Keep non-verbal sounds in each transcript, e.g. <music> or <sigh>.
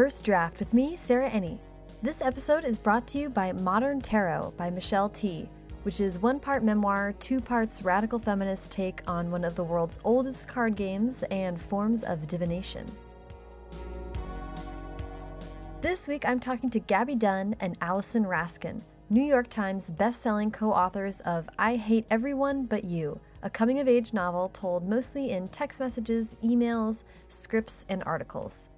First Draft with me, Sarah Enni. This episode is brought to you by Modern Tarot by Michelle Tea, which is one part memoir, two parts radical feminist take on one of the world's oldest card games and forms of divination. This week I'm talking to Gaby Dunn and Allison Raskin, New York Times best-selling co-authors of I Hate Everyone But You, a coming-of-age novel told mostly in text messages, emails, scripts, and articles.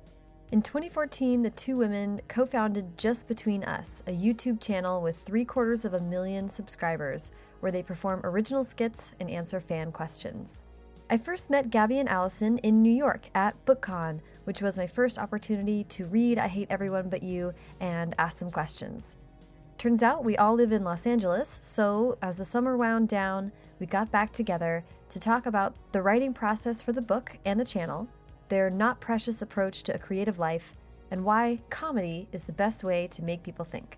In 2014, the two women co founded Just Between Us, a YouTube channel with three quarters of a million subscribers, where they perform original skits and answer fan questions. I first met Gaby and Allison in New York at BookCon, which was my first opportunity to read I Hate Everyone But You and ask them questions. Turns out we all live in Los Angeles, so as the summer wound down, we got back together to talk about the writing process for the book and the channel their not precious approach to a creative life, and why comedy is the best way to make people think.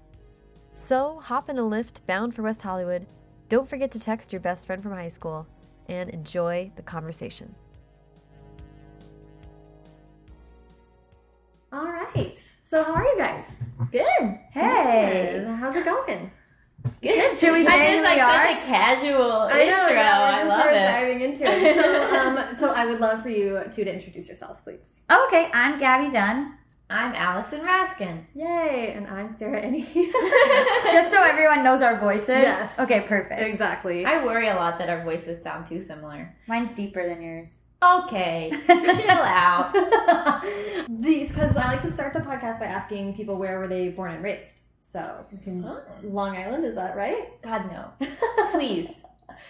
So, hop in a Lyft bound for West Hollywood. Don't forget to text your best friend from high school and enjoy the conversation. All right. So, how are you guys? Good. Hey. Good. How's it going? Good. Should we say who like we are? such a casual I know. intro. yeah, I love sort of it. diving into it. So, um, <laughs> so I would love for you two to introduce yourselves, please. Okay, I'm Gaby Dunn. I'm Allison Raskin. Yay! And I'm Sarah Enni. <laughs> Just so everyone knows our voices. Yes. Okay, perfect. exactly. I worry a lot that our voices sound too similar. Mine's deeper than yours. Okay, <laughs> chill out. These because I like to start the podcast by asking people where were they born and raised. So you can, Oh. Long Island, is that right? God no, <laughs> please,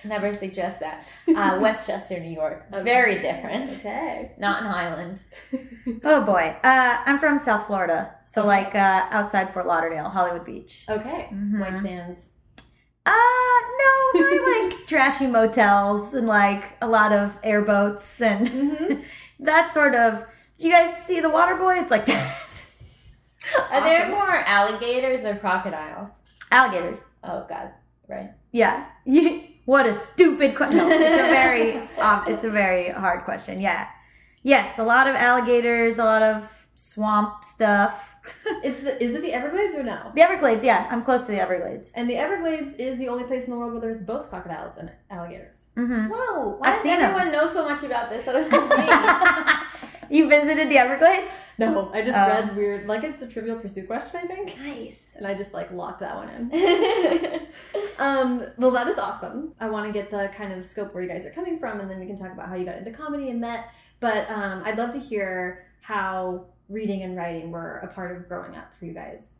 never suggest that. <laughs> Uh, Westchester, New York, very different. Okay. Not an island. <laughs> Oh boy. Uh, I'm from South Florida. So like uh, outside Fort Lauderdale, Hollywood Beach. Okay. Mhm. White Sands. Uh no, I like trashy motels and like a lot of airboats and Mhm. that sort of do you guys see the Waterboy? It's like that. Are there more alligators or crocodiles? Alligators. Oh God, right. Yeah. What a stupid question. No, it's a very <laughs> um, it's a very hard question. Yeah. Yes, a lot of alligators, a lot of swamp stuff. <laughs> Is the is it the Everglades or no? the Everglades, yeah, I'm close to the Everglades. And the Everglades is the only place in the world where there's both crocodiles and alligators. Hmm Whoa, why I've does seen 'em. everyone know so much about this other than me? <laughs> you visited the Everglades? No, I just Oh. read weird, like it's a Trivial Pursuit question, I think, nice. and I just like locked that one in. <laughs> Um, well, that is awesome. I want to get the kind of scope where you guys are coming from, and then we can talk about how you got into comedy and met. But um, I'd love to hear how reading and writing were a part of growing up for you guys.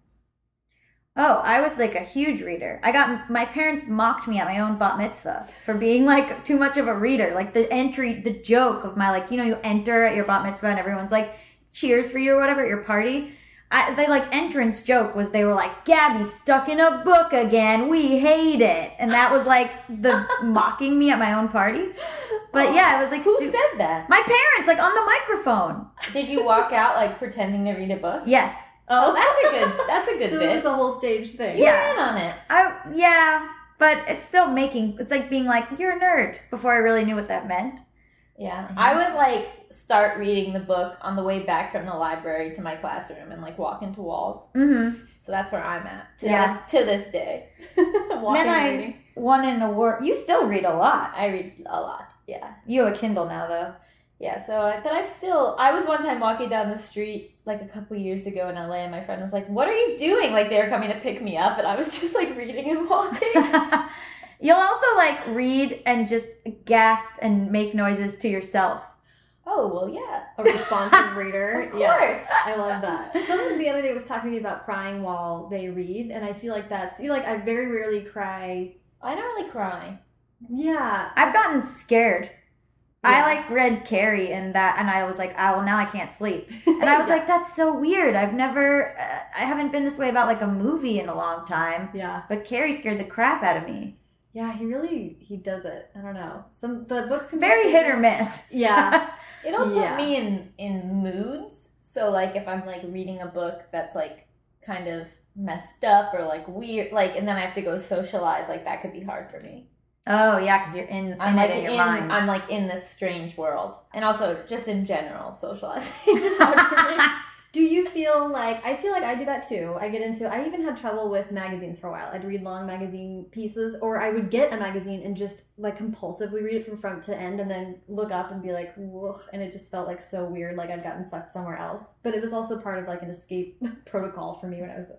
Oh, I was like a huge reader. I got my parents mocked me at my own bat mitzvah for being like too much of a reader. Like the entry, the joke of my like, you know, you enter at your bat mitzvah and everyone's like, cheers for you or whatever at your party. I, they like entrance joke was they were like, Gaby's stuck in a book again. We hate it, and that was like the <laughs> mocking me at my own party. But yeah, it was like Who su- said that? my parents, like on the microphone. Did you walk out like pretending to read a book? Yes, Oh, that's a good. That's a good so bit. it was a whole stage thing. You Yeah. ran on it. I yeah, but it's still making. It's like being like you're a nerd before I really knew what that meant. Yeah, Mhm. I would like start reading the book on the way back from the library to my classroom and like walk into walls. Mm-hmm. So that's where I'm at to Yeah. this to this day. <laughs> Walking Then I- and reading. Won an award. You still read a lot. I read a lot. Yeah, You have a Kindle now, though. Yeah. So, I, but I've still. I was one time walking down the street like a couple years ago in LA, and my friend was like, "What are you doing?" Like they were coming to pick me up, and I was <laughs> just like reading and walking. <laughs> You'll also like read and just gasp and make noises to yourself. oh well, yeah. a responsive <laughs> reader. Of Yes. I love that. Someone the other day was talking to me about crying while they read, and I feel like that's you know, like I very rarely cry. I don't really cry. Yeah, I've gotten scared. Yeah. I like read Carrie and that, and I was like, oh, well, now I can't sleep. And I <laughs> was Yeah. like, that's so weird. I've never, uh, I haven't been this way about like a movie in a long time. yeah, But Carrie scared the crap out of me. yeah. He really he does it. I don't know. Some the books It's very hit or miss. Yeah, <laughs> It'll put Yeah. me in in moods. So like if I'm like reading a book that's like kind of messed up or like weird, like and then I have to go socialize, like that could be hard for me. Oh yeah, because you're in, I'm in like in your in, mind. I'm like in this strange world, and also just in general socializing <laughs> is hard for me. Do you feel feel like I feel like I do that too. I get into I even had trouble with magazines for a while. I'd read long magazine pieces or I would get a magazine and just like compulsively read it from front to end and then look up and be like, Whoa, and it just felt like so weird, like I'd gotten sucked somewhere else. But it was also part of like an escape <laughs> protocol for me when I was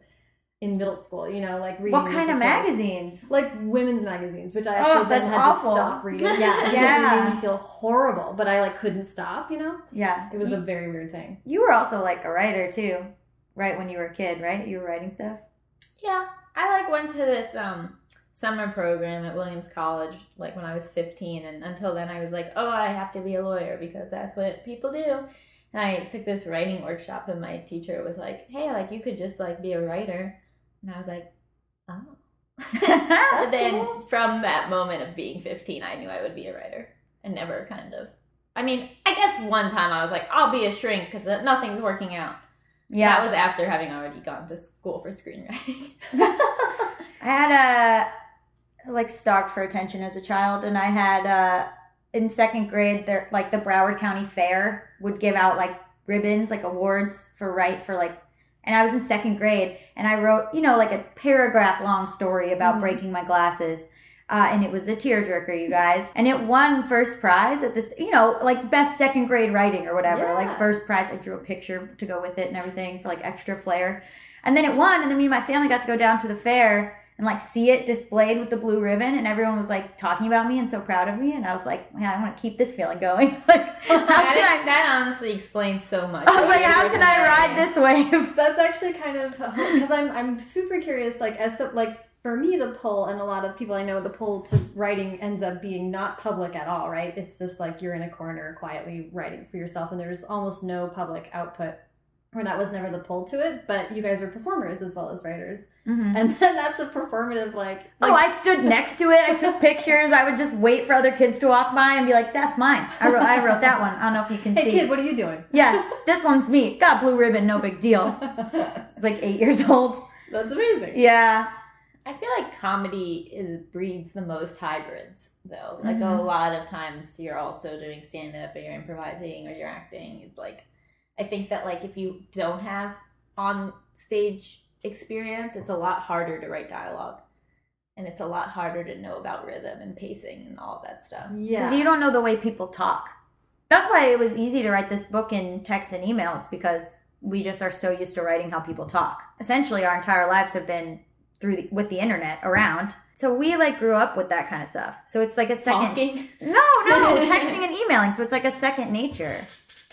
in middle school, you know, like reading What kind of magazines? Like women's magazines, which I Oh, actually then had awful. to stop reading. <laughs> Yeah, Yeah. it made me feel horrible, but I like couldn't stop. You know, Yeah. it was a very weird thing. You were also like a writer too, right? When you were a kid, right? You were writing stuff. Yeah, I like went to this um summer program at Williams College like when I was 15 and until then I was like, "Oh, I have to be a lawyer because that's what people do." And I took this writing workshop and my teacher was like, "Hey, like you could just like be a writer." And I was like, "Oh." <laughs> <laughs> and then from that moment of being 15, I knew I would be a writer and never kind of I mean, I guess one time I was like, I'll be a shrink because nothing's working out. yeah. That was after having already gone to school for screenwriting. <laughs> I had a like stalked for attention as a child, and I had uh in second grade there like the Broward County Fair would give out like ribbons, like awards for write for like. And I was in second grade, and I wrote, you know, like a paragraph long story about Mhm. breaking my glasses. Uh, and it was a tearjerker, you guys. And it won first prize at this, you know, like best second grade writing or whatever. Yeah. Like first prize. I drew a picture to go with it and everything for like extra flair. And then it won, and then me and my family got to go down to the fair and like see it displayed with the blue ribbon, and everyone was like talking about me and so proud of me, and I was like, yeah, I want to keep this feeling going. <laughs> like, <laughs> how that, can I? that honestly explains so much. I was like, how can I ride this wave? <laughs> That's actually kind of because I'm I'm super curious. Like as so, like for me, the pull and a lot of people I know, the pull to writing ends up being not public at all. Right? It's this like you're in a corner quietly writing for yourself, and there's almost no public output. Or that was never the pull to it. But you guys are performers as well as writers, Mhm. and then that's a performative like. Oh, I stood next to it. I took <laughs> pictures. I would just wait for other kids to walk by and be like, "That's mine. I wrote. I wrote that one. I don't know if you can Hey see." kid, what are you doing? Yeah, <laughs> this one's me. Got blue ribbon. No big deal. It's like eight years old. That's amazing. Yeah. I feel like comedy is breeds the most hybrids, though. Like Mhm. a lot of times, you're also doing stand up, or you're improvising, or you're acting. It's like I think that like if you don't have on stage experience, it's a lot harder to write dialogue, and it's a lot harder to know about rhythm and pacing and all that stuff. Yeah. Because you don't know the way people talk. That's why it was easy to write this book in text and emails because we just are so used to writing how people talk. Essentially, our entire lives have been through the, with the internet around. So we like grew up with that kind of stuff. So it's like a second. Talking. No, no, <laughs> texting and emailing. So it's like a second nature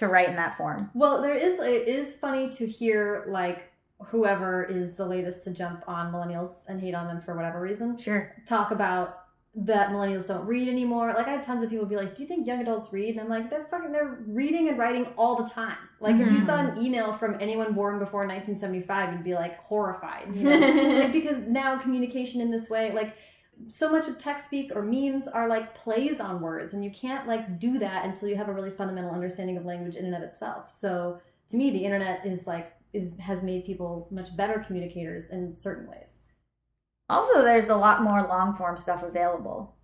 to write in that form. Well, there is. It is funny to hear like whoever is the latest to jump on millennials and hate on them for whatever reason Sure. talk about that millennials don't read anymore. Like I had tons of people be like, "Do you think young adults read?" And I'm like, "They're fucking. They're reading and writing all the time. Like if you Mhm. saw an email from anyone born before 1975, you'd be like horrified. You know? <laughs> like because now communication in this way, like." So much of tech speak or memes are like plays on words, and you can't like do that until you have a really fundamental understanding of language in and of itself. So to me, the internet is like is has made people much better communicators in certain ways. Also, there's a lot more long form stuff available.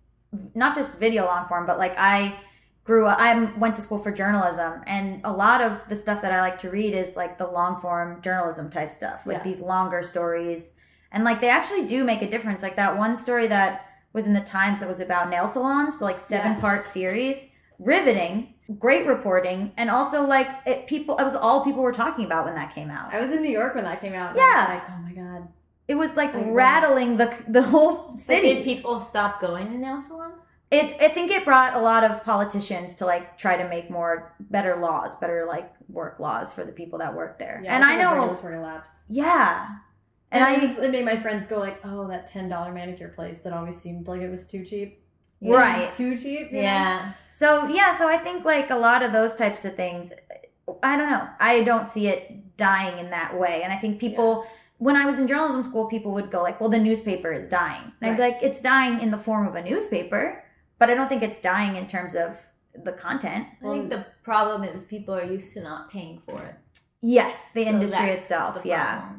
Not just video long form, but like I grew up, I went to school for journalism, and a lot of the stuff that I like to read is like the long form journalism type stuff, like Yeah. these longer stories. And like they actually do make a difference. Like that one story that was in the Times that was about nail salons, the like seven Yes. part series, riveting, great reporting, and also like it, people, it was all people were talking about when that came out. I was in New York when that came out. Yeah. I was like, oh my god. It was like I know. rattling the the whole But city. did people stop going to nail salons? It, I think it brought a lot of politicians to like try to make more better laws, better like work laws for the people that work there. Yeah, and I know, regulatory lapse. yeah, And, and I was, it made my friends go like, "Oh, that ten dollar manicure place that always seemed like it was too cheap." Right. It's too cheap. you know? Yeah. so yeah, so I think like a lot of those types of things. I don't know. I don't see it dying in that way, and I think people. When I was in journalism school, people would go like, "Well, the newspaper is dying," and I'd be like, "It's dying in the form of a newspaper, but I don't think it's dying in terms of the content." I think the problem is people are used to not paying for it. Yes, the So industry itself. the Yeah.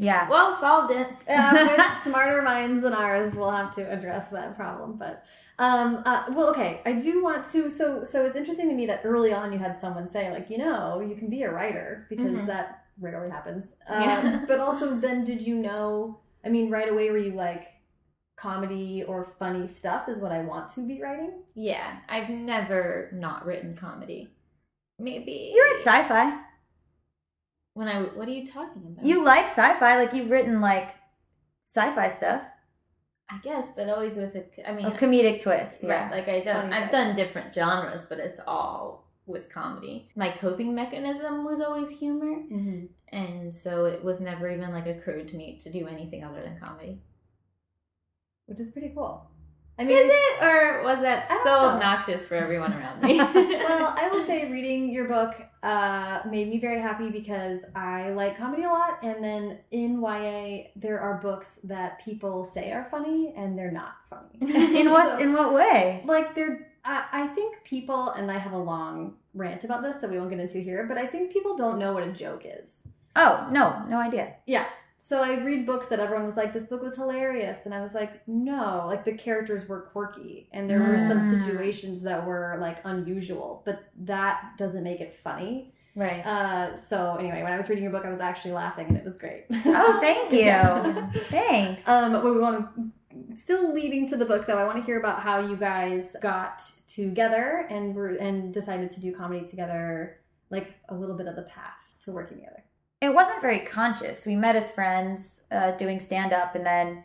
Yeah. Well, solved it. <laughs> uh, which <laughs> smarter minds than ours will have to address that problem. But um, uh, well, okay, I do want to. So, so it's interesting to me that early on you had someone say, like, you know, you can be a writer because Mhm. that rarely happens. Yeah. Um, <laughs> but also, then did you know? I mean, right away were you like, comedy or funny stuff is what I want to be writing? Yeah, I've never not written comedy. Maybe You're at sci-fi. When I. What are you talking about? You like sci-fi, like you've written like sci-fi stuff. I guess, but always with a. I mean, A comedic twist. Yeah. right? Like I done. I've done different genres, but it's all with comedy. My coping mechanism was always humor, Mm-hmm. and so it was never even like occurred to me to do anything other than comedy. Which is pretty cool. I Is it or was that so know. obnoxious for everyone around me? <laughs> well, I will say <laughs> reading your book uh, made me very happy because I like comedy a lot. And then in YA, there are books that people say are funny and they're not funny. <laughs> In what So- in what way? like they're I, I think people and i have a long rant about this that we won't get into here but i think people don't know what a joke is Oh no, no idea. yeah so i read books that everyone was like this book was hilarious and i was like no like the characters were quirky and there were some Mm. situations that were like unusual but that doesn't make it funny right. uh so anyway when i was reading your book i was actually laughing and it was great Oh, thank you. <laughs> Yeah. Thanks. Um, but we want to still leading to the book though. I want to hear about how you guys got together and were and decided to do comedy together, like a little bit of the path to working together. It wasn't very conscious. We met as friends uh, doing stand up, and then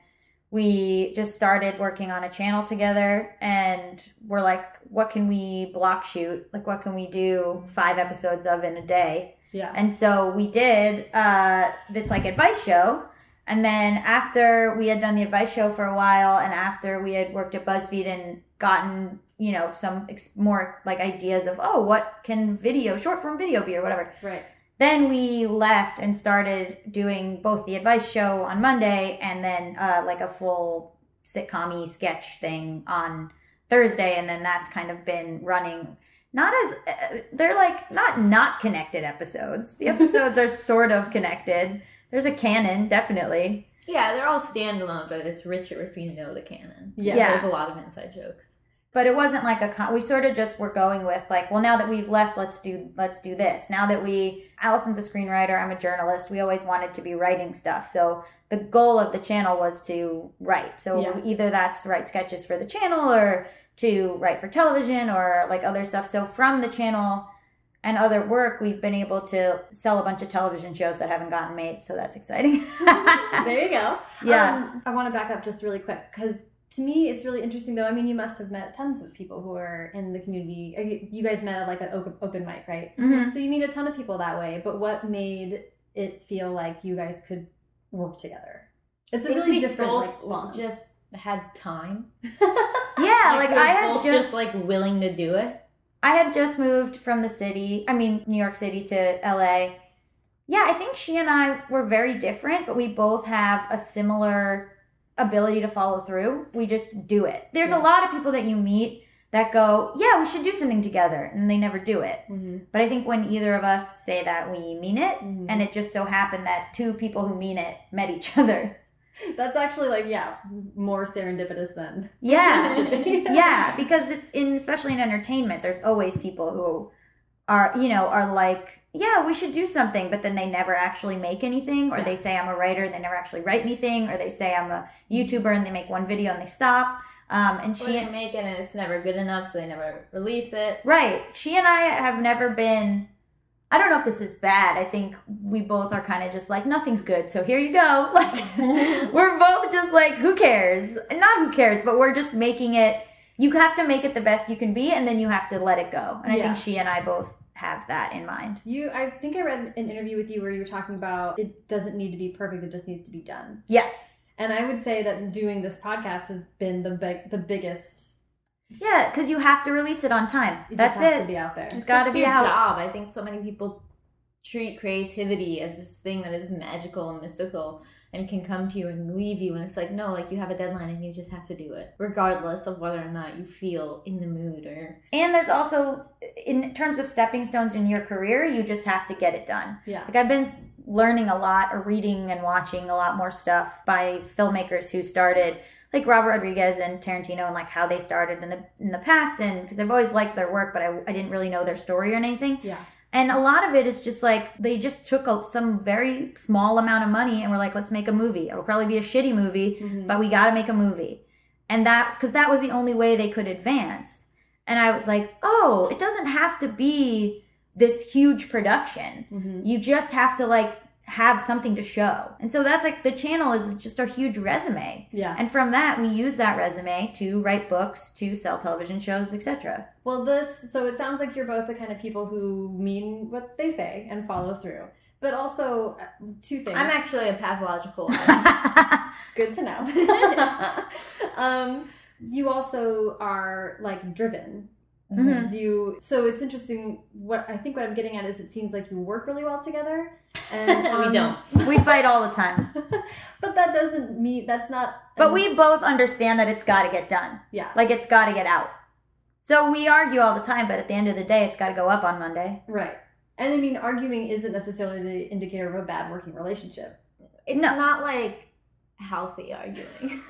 we just started working on a channel together. And we're like, what can we block shoot? Like, what can we do five episodes of in a day? Yeah. And so we did uh, this like advice show. And then after we had done the advice show for a while, and after we had worked at BuzzFeed and gotten you know some ex- more like ideas of oh what can video short form video be or whatever Right. Then we left and started doing both the advice show on Monday and then uh, like a full sitcom sketch thing on Thursday. And then that's kind of been running. Not as uh, they're like not not connected episodes. The <laughs> episodes are sort of connected. There's a canon, definitely. Yeah, they're all standalone, but it's richer if you know the canon. Yeah. Yeah. There's a lot of inside jokes. But it wasn't like a con- we sort of just were going with like well now that we've left let's do let's do this. Now that we allison's a screenwriter i'm a journalist we always wanted to be writing stuff. So the goal of the channel was to write. So Yeah. either that's to write sketches for the channel or to write for television or like other stuff. So from the channel and other work we've been able to sell a bunch of television shows that haven't gotten made. So that's exciting. <laughs> There you go. yeah. Um, I want to back up just really quick because to me it's really interesting though. I mean, you must have met tons of people who are in the community. Uh, You guys met at like an open, open mic, right? Mhm. So you meet a ton of people that way. But what made it feel like you guys could work together? It's a really different both like long. just had time. <laughs> yeah like we were i had both just like willing to do it. I had just moved from the city, I mean, New York City to LA. Yeah, I think she and I were very different, but we both have a similar ability to follow through. We just do it. There's Yeah. a lot of people that you meet that go, Yeah, we should do something together, and they never do it. Mhm. But I think when either of us say that, we mean it. Mhm. And it just so happened that two people who mean it met each other. <laughs> That's actually like yeah, more serendipitous than Yeah. <laughs> it should be. yeah, because it's in especially in entertainment, there's always people who are you know are like, yeah, we should do something, but then they never actually make anything, or they say I'm a writer and they never actually write anything, or they say I'm a YouTuber and they make one video and they stop. Um, and she they make it and it's never good enough, so they never release it. Right. She and I have never been. I don't know if this is bad. I think we both are kind of just like nothing's good, so here you go. <laughs> Like <laughs> we're both just like who cares? Not who cares, but we're just making it. You have to make it the best you can be, and then you have to let it go. And I think she and I both have that in mind. You, I think I read an interview with you where you were talking about it doesn't need to be perfect; it just needs to be done. Yes. And I would say that doing this podcast has been the big, the biggest. Yeah, because you have to release it on time. It That's just has it. To be out there. It's got to be your out. job. I think so many people treat creativity as this thing that is magical and mystical and can come to you and leave you and it's like no like you have a deadline and you just have to do it regardless of whether or not you feel in the mood or And there's also, in terms of stepping stones in your career, you just have to get it done. Yeah. Like I've been learning a lot or reading and watching a lot more stuff by filmmakers who started like Robert Rodriguez and Tarantino and like how they started in the in the past and because I've always liked their work but I, I didn't really know their story or anything. Yeah. And a lot of it is just like they just took a, some very small amount of money and were like, let's make a movie. It'll probably be a shitty movie, Mhm. but we got to make a movie. And that, because that was the only way they could advance. And I was like, oh, it doesn't have to be this huge production. Mhm. You just have to like have something to show. And so that's like the channel is just a huge resume. Yeah. And from that, we use that resume to write books, to sell television shows, etc. Well, this, so it sounds like you're both the kind of people who mean what they say and follow through. But also, uh, two things. I'm actually a pathological. <laughs> Good to know. <laughs> <laughs> um, you also are like driven. Mhm. You so it's interesting. What I think what I'm getting at is it seems like you work really well together, and <laughs> we um, don't. <laughs> we fight all the time. <laughs> But that doesn't mean that's not. But we both understand that it's got to get done. yeah Like it's got to get out. So we argue all the time, but at the end of the day, it's got to go up on Monday. right. And I mean, arguing isn't necessarily the indicator of a bad working relationship. It's No. not like healthy arguing.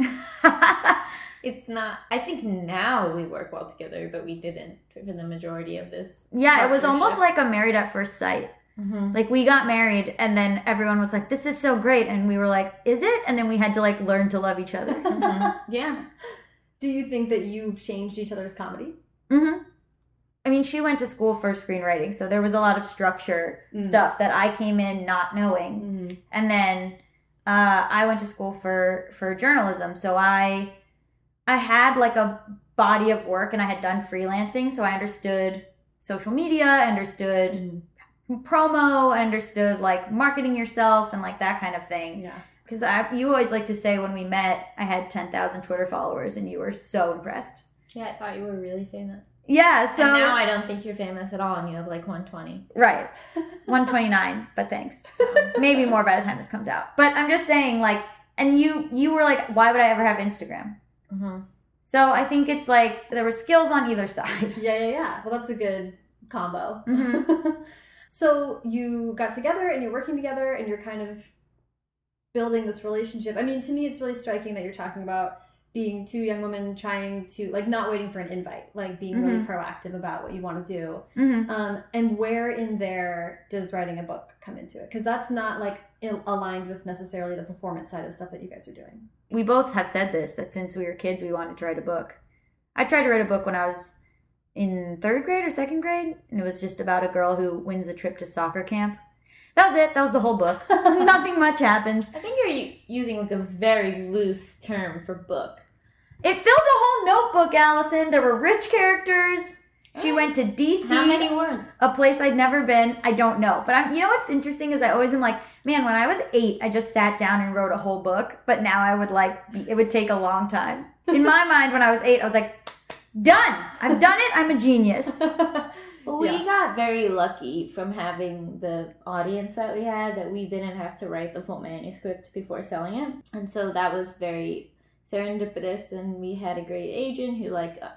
<laughs> It's not. I think now we work well together, but we didn't for the majority of this. yeah, it was almost like a married at first sight. Mhm. Like we got married, and then everyone was like, "This is so great," and we were like, "Is it?" And then we had to like learn to love each other. <laughs> Mhm. Yeah. Do you think that you've changed each other's comedy? hmm I mean, she went to school for screenwriting, so there was a lot of structure Mm. stuff that I came in not knowing. Mm-hmm. and then uh, I went to school for for journalism. So I I had like a body of work, and I had done freelancing, so I understood social media, understood Mm-hmm. promo, understood like marketing yourself and like that kind of thing. Yeah. Because you always like to say when we met, I had ten thousand Twitter followers, and you were so impressed. Yeah, I thought you were really famous. Yeah. So and now I don't think you're famous at all, and you have like 120. right, one twenty <laughs> nine. But thanks. <laughs> maybe more by the time this comes out. But I'm just saying, like, and you you were like, why would I ever have Instagram? hmm So I think it's like there were skills on either side. <laughs> Yeah, yeah, yeah. Well, that's a good combo. Mhm. so you got together and you're working together and you're kind of building this relationship. I mean, to me, it's really striking that you're talking about being two young women trying to like not waiting for an invite, like being really Mhm. proactive about what you want to do. Mm-hmm. Um, and where in there does writing a book come into it? Because that's not like il- aligned with necessarily the performance side of stuff that you guys are doing. We both have said this that since we were kids, we wanted to write a book. I tried to write a book when I was in third grade or second grade, and it was just about a girl who wins a trip to soccer camp. That was it. That was the whole book. <laughs> Nothing much happens. I think you're using like a very loose term for book. It filled a whole notebook, Allison. There were rich characters. She went to DC. How many words? a place I'd never been. I don't know. But I'm you know what's interesting is I always am like, man, when I was eight, I just sat down and wrote a whole book. But now I would like be, it would take a long time. In my <laughs> mind, when I was eight, I was like, done. I've done it. I'm a genius. <laughs> Well, we Yeah. got very lucky from having the audience that we had that we didn't have to write the full manuscript before selling it. And so that was very serendipitous and we had a great agent who like uh,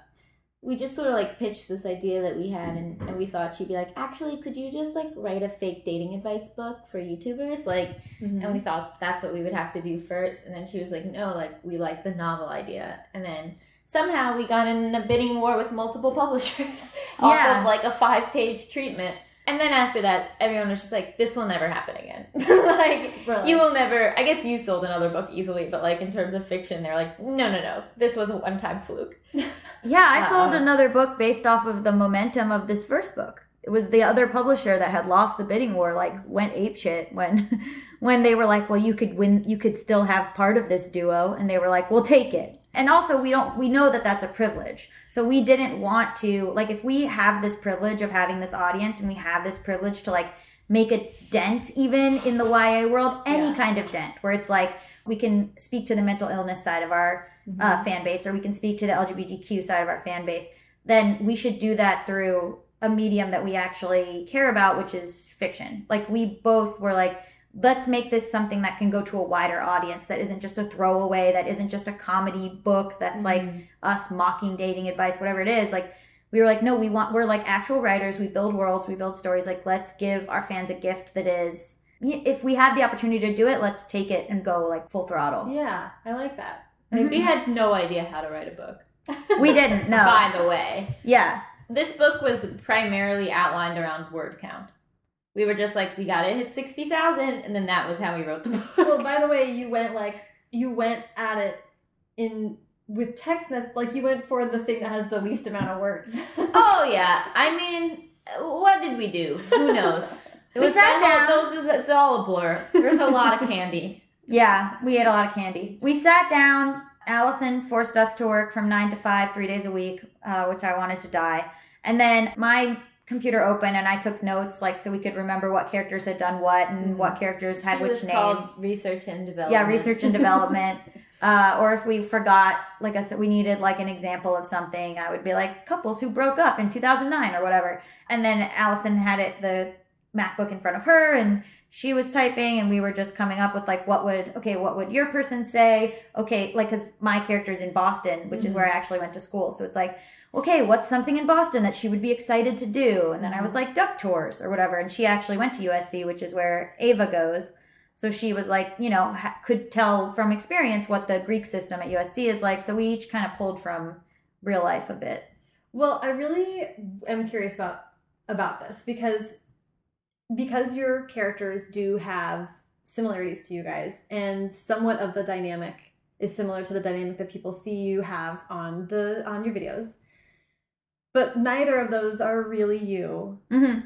we just sort of like pitched this idea that we had and, and we thought she'd be like actually could you just like write a fake dating advice book for youtubers? Like Mm-hmm. and we thought that's what we would have to do first and then she was like no like we like the novel idea. And then somehow we got in a bidding war with multiple publishers <laughs> off of like a five page treatment and then after that everyone was just like this will never happen again <laughs> like Really? you will never i guess you sold another book easily but like in terms of fiction they're like no no no this was a one-time fluke <laughs> Yeah, I uh-uh. sold Uh-uh. another book based off of the momentum of this first book. It was the other publisher that had lost the bidding war, like went apeshit when <laughs> when they were like, Well, you could win you could still have part of this duo and they were like, We'll take it. And also we don't we know that that's a privilege. So we didn't want to like if we have this privilege of having this audience and we have this privilege to like make a dent even in the YA world, any Yeah. kind of dent where it's like we can speak to the mental illness side of our uh, fan base or we can speak to the LGBTQ side of our fan base, then we should do that through a medium that we actually care about, which is fiction. Like we both were like, let's make this something that can go to a wider audience that isn't just a throwaway, that isn't just a comedy book that's like mm-hmm. us mocking dating advice, whatever it is. Like we were like, no, we want we're like actual writers. We build worlds, we build stories. Like let's give our fans a gift that is if we have the opportunity to do it, let's take it and go like full throttle. Yeah, I like that. Mm-hmm. we had no idea how to write a book We didn't, <laughs> no. by the way Yeah. this book was primarily outlined around word count we were just like, we gotta hit sixty thousand, and then that was how we wrote the book. well, by the way, you went like you went at it in with text mess like you went for the thing that has the least amount of words. <laughs> oh yeah, I mean, what did we do? Who knows? <laughs> It We was sat that down. those it's all a blur. There's a lot of candy. <laughs> Yeah, we ate a lot of candy. We sat down. Allison forced us to work from nine to five, three days a week, uh, which I wanted to die. And then my computer open and I took notes, like so we could remember what characters had done what and what characters had which names. research and development. Yeah, research and <laughs> development. Uh, or if we forgot, like I said, we needed like an example of something, I would be like couples who broke up in 2009 or whatever. And then Allison had it, the MacBook in front of her and she was typing and we were just coming up with like what would okay what would your person say okay like because my character's in boston which is where i actually went to school so it's like okay what's something in boston that she would be excited to do? And then i was mm-hmm. like duck tours or whatever. And she actually went to usc which is where ava goes. So she was like you know ha- could tell from experience what the greek system at usc is like. So we each kind of pulled from real life a bit. Well, I really am curious about about this because because your characters do have similarities to you guys and somewhat of the dynamic is similar to the dynamic that people see you have on the on your videos. But neither of those are really you. mm-hmm.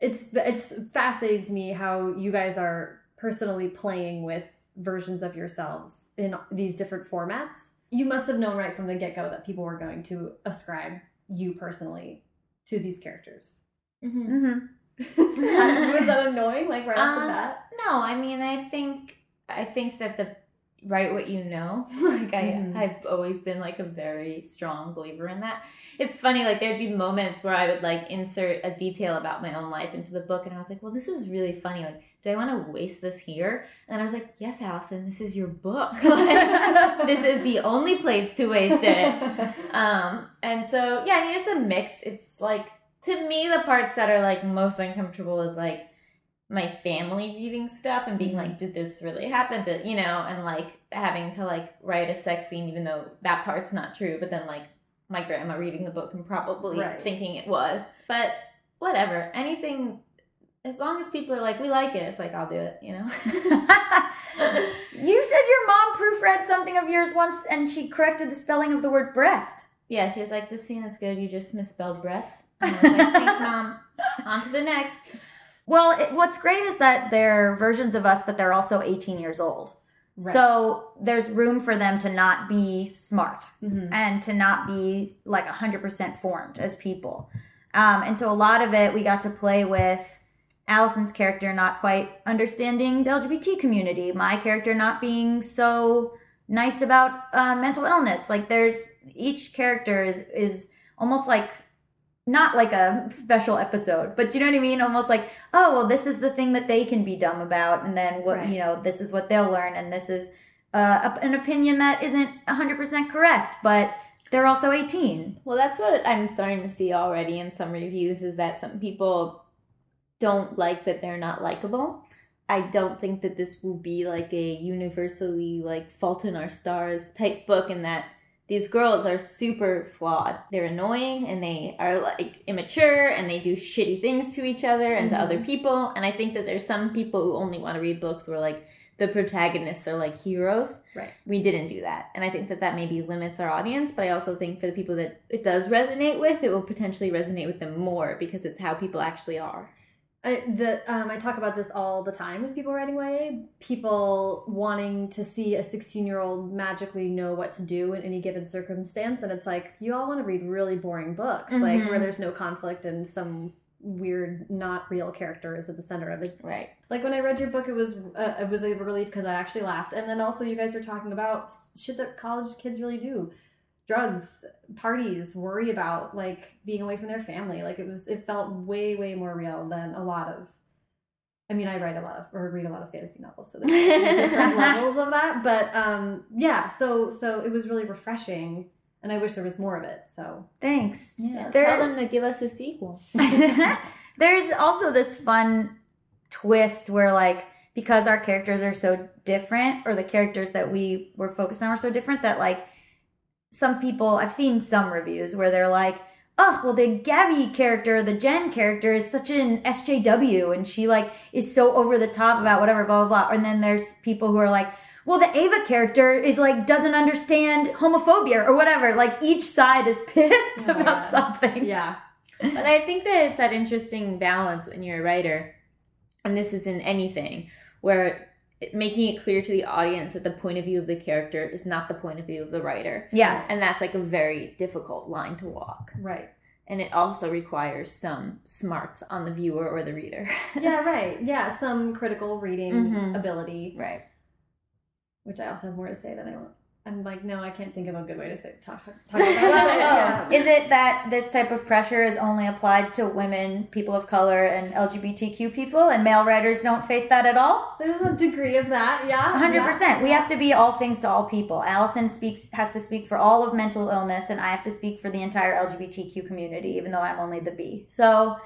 It's it's fascinating to me how you guys are personally playing with versions of yourselves in these different formats. You must have known right from the get-go that people were going to ascribe you personally to these characters. Mhm. Mm-hmm. <laughs> was that annoying? Like right off the Um, bat? No, I mean, I think I think that the write what you know. <laughs> like I, Mhm. I've always been like a very strong believer in that. It's funny, like there'd be moments where I would like insert a detail about my own life into the book, and I was like, well, this is really funny. Like, do I want to waste this here? And I was like, yes, Allison, this is your book. Like, <laughs> this is the only place to waste it. <laughs> Um, and so yeah, I mean it's a mix. It's like to me the parts that are like most uncomfortable is like my family reading stuff and being like, mm-hmm. did this really happen to you know, and like having to like write a sex scene even though that part's not true, but then like my grandma reading the book and probably Right. thinking it was. But whatever. Anything as long as people are like, we like it, it's like I'll do it, you know? <laughs> you said your mom proofread something of yours once and she corrected the spelling of the word breast. yeah, she was like, This scene is good, you just misspelled breasts. And I was like, Thanks, <laughs> mom. On to the next. Well, it, what's great is that they're versions of us, but they're also 18 years old. Right. So there's room for them to not be smart Mhm. and to not be like 100% formed as people. Um, and so a lot of it we got to play with Allison's character not quite understanding the LGBT community, my character not being so nice about uh, mental illness. Like there's each character is is almost like not like a special episode, but do you know what I mean? Almost like, oh, well, this is the thing that they can be dumb about, and then what Right. you know, this is what they'll learn, and this is uh, an opinion that isn't 100% correct, but they're also 18. Well, that's what I'm starting to see already in some reviews is that some people don't like that they're not likable. I don't think that this will be like a universally like fault in our stars type book in that these girls are super flawed. They're annoying and they are like immature and they do shitty things to each other and to Mhm. other people. And I think that there's some people who only want to read books where like the protagonists are like heroes Right. we didn't do that and i think that that maybe limits our audience but i also think for the people that it does resonate with it will potentially resonate with them more because it's how people actually are I, the, um, I talk about this all the time with people writing YA. People wanting to see a 16 year old magically know what to do in any given circumstance. And it's like, you all want to read really boring books, like Mhm. where there's no conflict and some weird, not real character is at the center of it. right Like when I read your book, it was uh, it was a relief because I actually laughed. And then also, you guys were talking about shit that college kids really do drugs parties worry about like being away from their family. Like it was it felt way way more real than a lot of i mean i write a lot of or read a lot of fantasy novels so there's <laughs> different levels of that but um yeah so so it was really refreshing and i wish there was more of it so. Thanks. yeah There- tell them to give us a sequel. <laughs> There's also this fun twist where, like, because our characters are so different, or the characters that we were focused on were so different, that, like, some people, I've seen some reviews where they're like, oh, well, the Gaby character, the Jen character is such an SJW and she like is so over the top about whatever, blah, blah, blah. And then there's people who are like, well, the Ava character is like, doesn't understand homophobia or whatever. Like each side is <laughs> pissed Oh, about yeah. something. Yeah. <laughs> But I think that it's that interesting balance when you're a writer, and this is in anything, where making it clear to the audience that the point of view of the character is not the point of view of the writer. Yeah. And that's like a very difficult line to walk. Right. And it also requires some smarts on the viewer or the reader. <laughs> Yeah, right. Yeah, some critical reading Mhm. ability, right. which I also have more to say than I want. I'm like, no, I can't think of a good way to say talk, talk <laughs> about that. oh, is it that this type of pressure is only applied to women, people of color, and LGBTQ people, and male writers don't face that at all? There's a degree of that, yeah. hundred yeah. percent. We have to be all things to all people. Allison speaks has to speak for all of mental illness, and I have to speak for the entire LGBTQ community, even though I'm only the B. So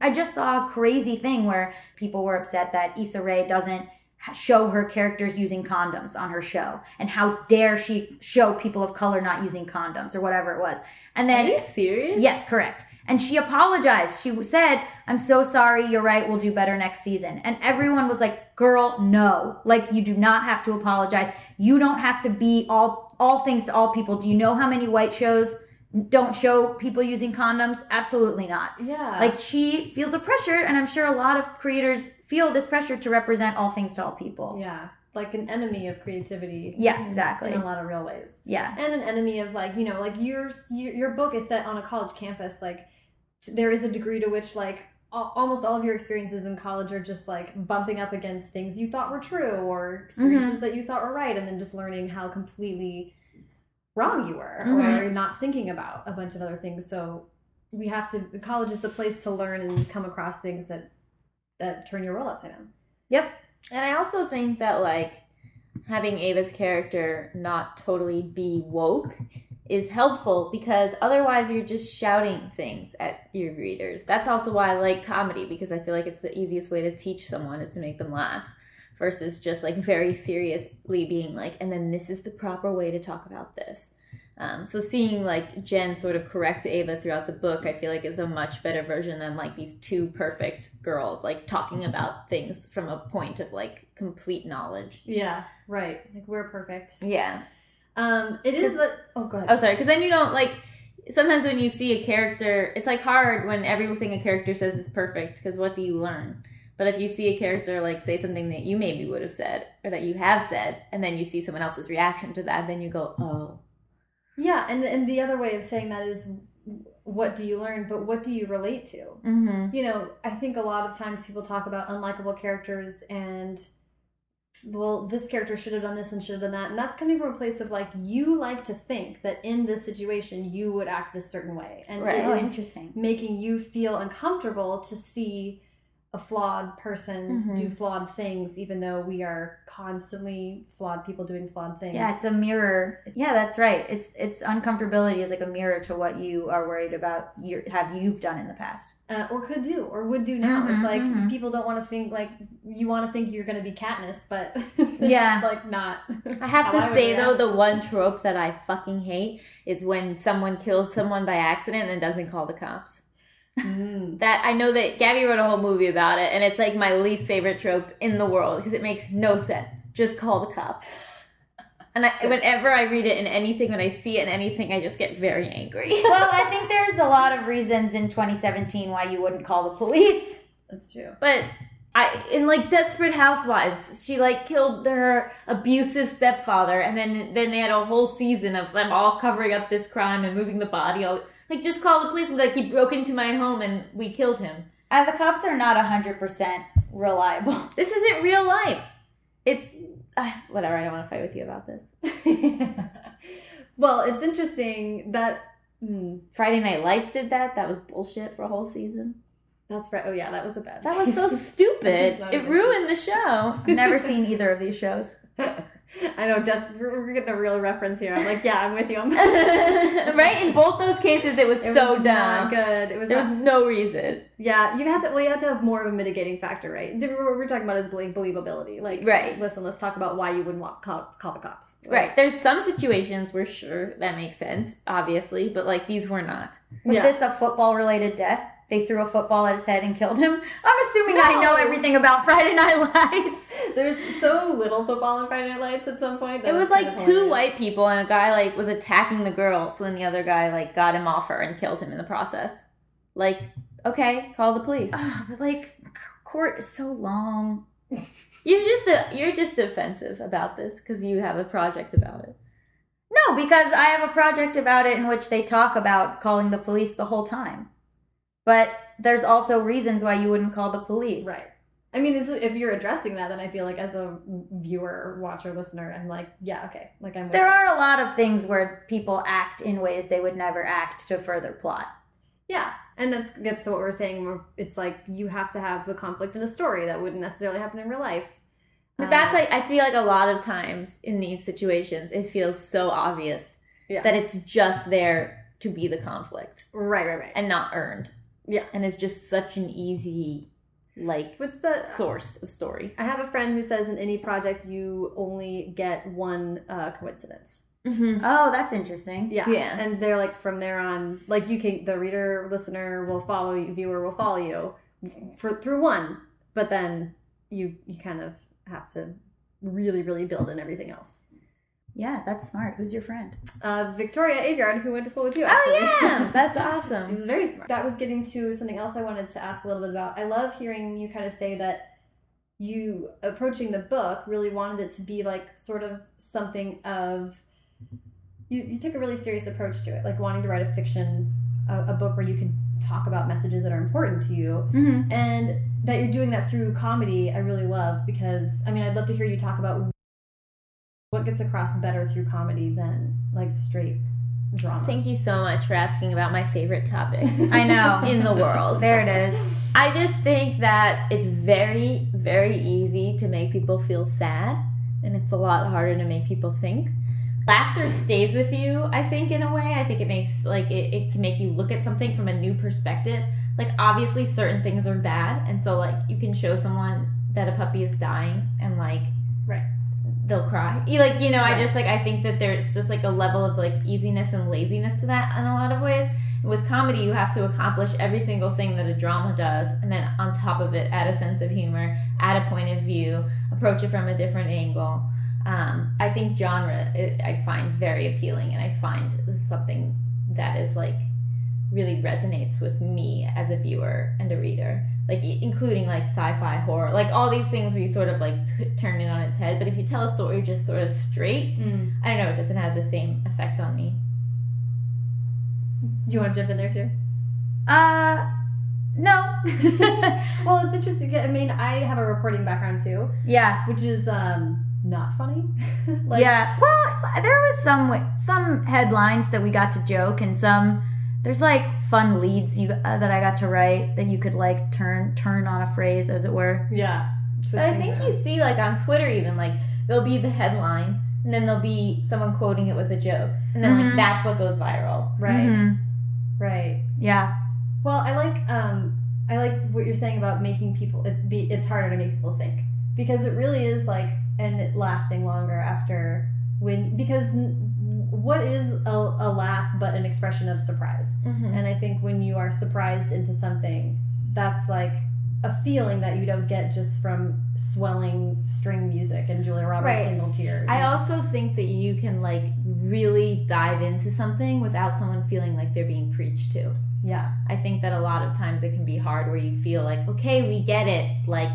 I just saw a crazy thing where people were upset that Issa Rae doesn't show her characters using condoms on her show, and how dare she show people of color not using condoms or whatever it was. And then Are you serious? Yes, correct. And she apologized. She said, I'm so sorry. You're right. We'll do better next season. And everyone was like, girl, no. Like, you do not have to apologize. You don't have to be all, all things to all people. Do you know how many white shows don't show people using condoms? Absolutely not. Yeah. Like, she feels a pressure, and I'm sure a lot of creators feel this pressure to represent all things to all people. yeah. Like an enemy of creativity. Yeah, exactly. In a lot of real ways. Yeah. and an enemy of like you know like your your, book is set on a college campus like there is a degree to which like almost all of your experiences in college are just like bumping up against things you thought were true or experiences that you thought were right and then just learning how completely wrong you were Mhm. or not thinking about a bunch of other things so we have to college is the place to learn and come across things that that turn your world upside down Yep. And I also think that like having Ava's character not totally be woke is helpful because otherwise you're just shouting things at your readers. That's also why I like comedy because I feel like it's the easiest way to teach someone is to make them laugh versus just like very seriously being like, and then this is the proper way to talk about this. Um, so seeing like Jen sort of correct Ava throughout the book, I feel like is a much better version than like these two perfect girls like talking about things from a point of like complete knowledge. yeah right like we're perfect Yeah. um it is that oh go ahead Oh, sorry. Because then you don't like. Sometimes when you see a character, it's like hard when everything a character says is perfect. Because what do you learn? But if you see a character like say something that you maybe would have said or that you have said, and then you see someone else's reaction to that, then you go, oh. Yeah, and and the other way of saying that is what do you learn, but what do you relate to? Mm-hmm. You know, I think a lot of times people talk about unlikable characters and well, this character should have done this and should have done that. And that's coming from a place of like you like to think that in this situation you would act this certain way. And Right. Oh, interesting. making you feel uncomfortable to see a flawed person Mhm. do flawed things, even though we are constantly flawed people doing flawed things. Yeah, it's a mirror. Yeah, that's right. It's it's uncomfortability is like a mirror to what you are worried about. You have you've done in the past. uh, or could do or would do now. it's Mhm, like mhm. people don't want to think like you want to think you're going to be Katniss, but <laughs> Yeah. like not. I have to would say though, the one trope that I fucking hate is when someone kills someone by accident and doesn't call the cops. Mm. That I know that Gaby wrote a whole movie about it, and it's like my least favorite trope in the world because it makes no sense. Just call the cops. And I, whenever I read it in anything, when I see it in anything, I just get very angry. <laughs> well, I think there's a lot of reasons in 2017 why you wouldn't call the police. That's true. But I, in like Desperate Housewives, she like killed her abusive stepfather, and then then they had a whole season of them all covering up this crime and moving the body. All like just call the police and be like he broke into my home and we killed him. And the cops are not 100% reliable. <laughs> This isn't real life. It's uh, whatever. I don't want to fight with you about this. <laughs> well, it's interesting that mm, Friday Night Lights did that. That was bullshit for a whole season. that's right. Oh yeah, that was a bad. That was so <laughs> stupid. That was not a It ruined the show. I've never seen either of these shows. <laughs> I know, Des, we're we're getting a real reference here. I'm like, yeah, I'm with you. I'm <laughs> right? In both those cases, it was It so was dumb. Not good. It was. There was no reason. yeah, you have to. Well, you have to have more of a mitigating factor, right? The- What we're talking about is belie- believability. Like, Right. Listen, let's talk about why you wouldn't want call, call the cops. Like, Right. There's some situations where sure that makes sense, obviously, but like these were not. Was Yeah. this a football related death? They threw a football at his head and killed him. I'm assuming I know everything about Friday Night Lights. There's so little football in Friday Night Lights at some point. that It was it's like two hilarious. white people and a guy like was attacking the girl, so then the other guy like got him off her and killed him in the process. Like, okay, call the police. Ugh, but like, court is so long. You're just you're just defensive about this because you have a project about it. No, because I have a project about it in which they talk about calling the police the whole time. But there's also reasons why you wouldn't call the police. Right. I mean, is- if you're addressing that, then I feel like as a viewer, watcher, listener, I'm like, yeah, okay, like I'm. There are a lot of things where people act in ways they would never act to further plot. Yeah, and that's gets to what we're saying. It's like you have to have the conflict in a story that wouldn't necessarily happen in real life. But that's um, like I feel like a lot of times in these situations, it feels so obvious yeah, that it's just there to be the conflict right, right, right. and not earned. Yeah. and it's just such an easy like What's the source of story. I have a friend who says in any project you only get one uh, coincidence. Mm-hmm. Oh, that's interesting. Yeah. Yeah. And they're like from there on, like you can the reader, listener will follow you, viewer will follow you for through one, but then you you kind of have to really really build in everything else. Yeah, that's smart. Who's your friend? Uh, Victoria Aveyard, who went to school with you, actually. Oh yeah, <laughs> that's awesome. was very smart. That was getting to something else I wanted to ask a little bit about. I love hearing you kind of say that you approaching the book really wanted it to be like sort of something of you, you took a really serious approach to it, like wanting to write a fiction, a, a book where you can talk about messages that are important to you, Mm-hmm. and that you're doing that through comedy. I really love because I mean I'd love to hear you talk about what gets across better through comedy than like straight drama. Thank you so much for asking about my favorite topic I know. <laughs> in the world. There it is. I just think that it's very, very easy to make people feel sad, and it's a lot harder to make people think. Laughter stays with you, I think, in a way. I think it makes, like, it, it can make you look at something from a new perspective. Like, obviously, certain things are bad, and so, like, you can show someone that a puppy is dying, and, like, Right. They'll cry. You, like, you know, I just, like, I think that there's just, like, a level of, like, easiness and laziness to that in a lot of ways. With comedy you have to accomplish every single thing that a drama does and then on top of it add a sense of humor add a point of view approach it from a different angle. Um, i think genre it, i find very appealing and i find something that is like really resonates with me as a viewer and a reader like including like sci-fi horror like all these things where you sort of like t- turn it on its head but if you tell a story just sort of straight Mm. i don't know it doesn't have the same effect on me Do you want to jump in there too? Uh, no. <laughs> Well, it's interesting. I mean, I have a reporting background too, yeah. which is um not funny. <laughs> like, yeah. Well, there was some some headlines that we got to joke, and some there's like fun leads you uh, that I got to write that you could like turn turn on a phrase, as it were. yeah. But I think you see, like on Twitter, even like there'll be the headline, and then there'll be someone quoting it with a joke, and then like Mhm. that's what goes viral. right, Mhm. right. Yeah. Well, I like um I like what you're saying about making people. It's be it's harder to make people think because it really is like and it lasting longer after when because n- what is a, a laugh but an expression of surprise. Mm-hmm. And I think when you are surprised into something, that's like a feeling that you don't get just from swelling string music and Julia Roberts Right. single tears. I also think that you can like really dive into something without someone feeling like they're being preached to. yeah, I think that a lot of times it can be hard where you feel like, okay, we get it. Like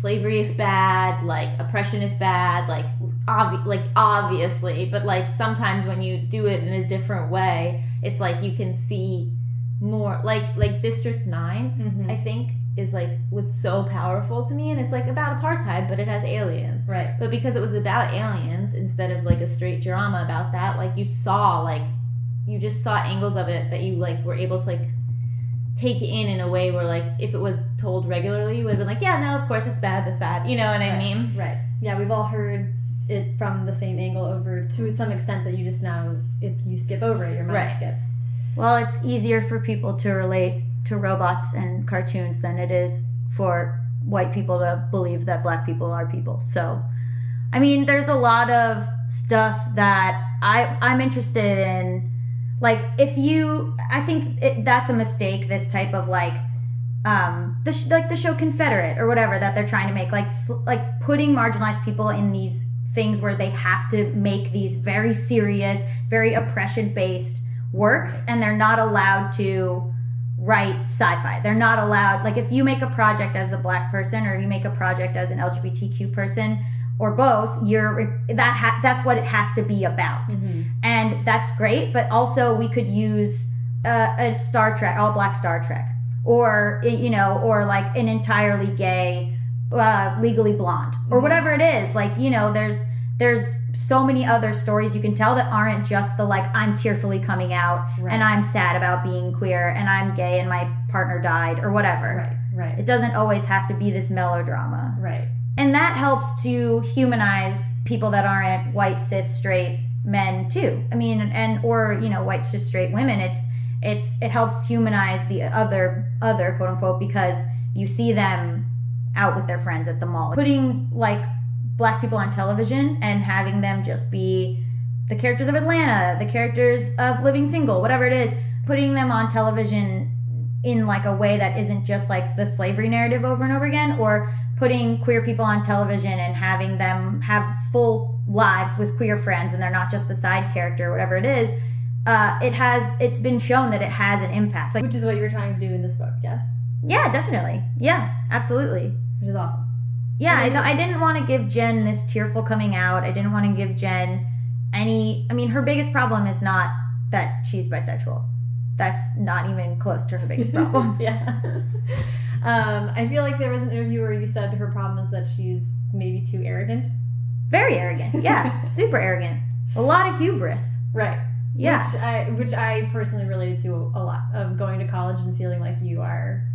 slavery is bad, like oppression is bad, like obvi- like obviously, but like sometimes when you do it in a different way, it's like you can see more like like District 9, Mhm. I think is like was so powerful to me and it's like about apartheid, but it has aliens. right. But because it was about aliens instead of like a straight drama about that, like you saw like you just saw angles of it that you like were able to like take in in a way where like if it was told regularly you would have been like, Yeah, no, of course it's bad, that's bad. You know what I mean? Right. Yeah, we've all heard it from the same angle over to some extent that you just now if you skip over it, your mind Right. skips. Well, it's easier for people to relate to robots and cartoons than it is for white people to believe that black people are people. So, I mean, there's a lot of stuff that I I'm interested in. Like, if you, I think it, that's a mistake. This type of like, um, the sh- like the show Confederate or whatever that they're trying to make, like sl- like putting marginalized people in these things where they have to make these very serious, very oppression based works, and they're not allowed to write sci-fi. They're not allowed. Like if you make a project as a black person or you make a project as an LGBTQ person or both, you're that ha- that's what it has to be about and that's great. But also, we could use uh, a Star Trek, all black Star Trek, or you know, or like an entirely gay, uh, Legally Blonde, or whatever it is. Like you know, there's there's so many other stories you can tell that aren't just the like I'm tearfully coming out Right. and I'm sad about being queer and I'm gay and my partner died or whatever. Right, right, It doesn't always have to be this melodrama right. and that helps to humanize people that aren't white cis straight men too i mean and or you know white cis straight women it's it's it helps humanize the other other quote unquote because you see them out with their friends at the mall. Putting like black people on television and having them just be the characters of atlanta the characters of living single whatever it is putting them on television in like a way that isn't just like the slavery narrative over and over again or putting queer people on television and having them have full lives with queer friends and they're not just the side character or whatever it is uh, it has it's been shown that it has an impact. Like Which is what you were trying to do in this book, yes? yeah definitely. Yeah absolutely Which is awesome. yeah I, th- I didn't want to give jen this tearful coming out i didn't want to give jen any i mean her biggest problem is not that she's bisexual that's not even close to her biggest <laughs> problem yeah. Um, I feel like there was an interview where you said her problem is that she's maybe too arrogant. very arrogant yeah <laughs> super arrogant a lot of hubris Right. yeah Which I, which I personally related to a lot of going to college and feeling like you are,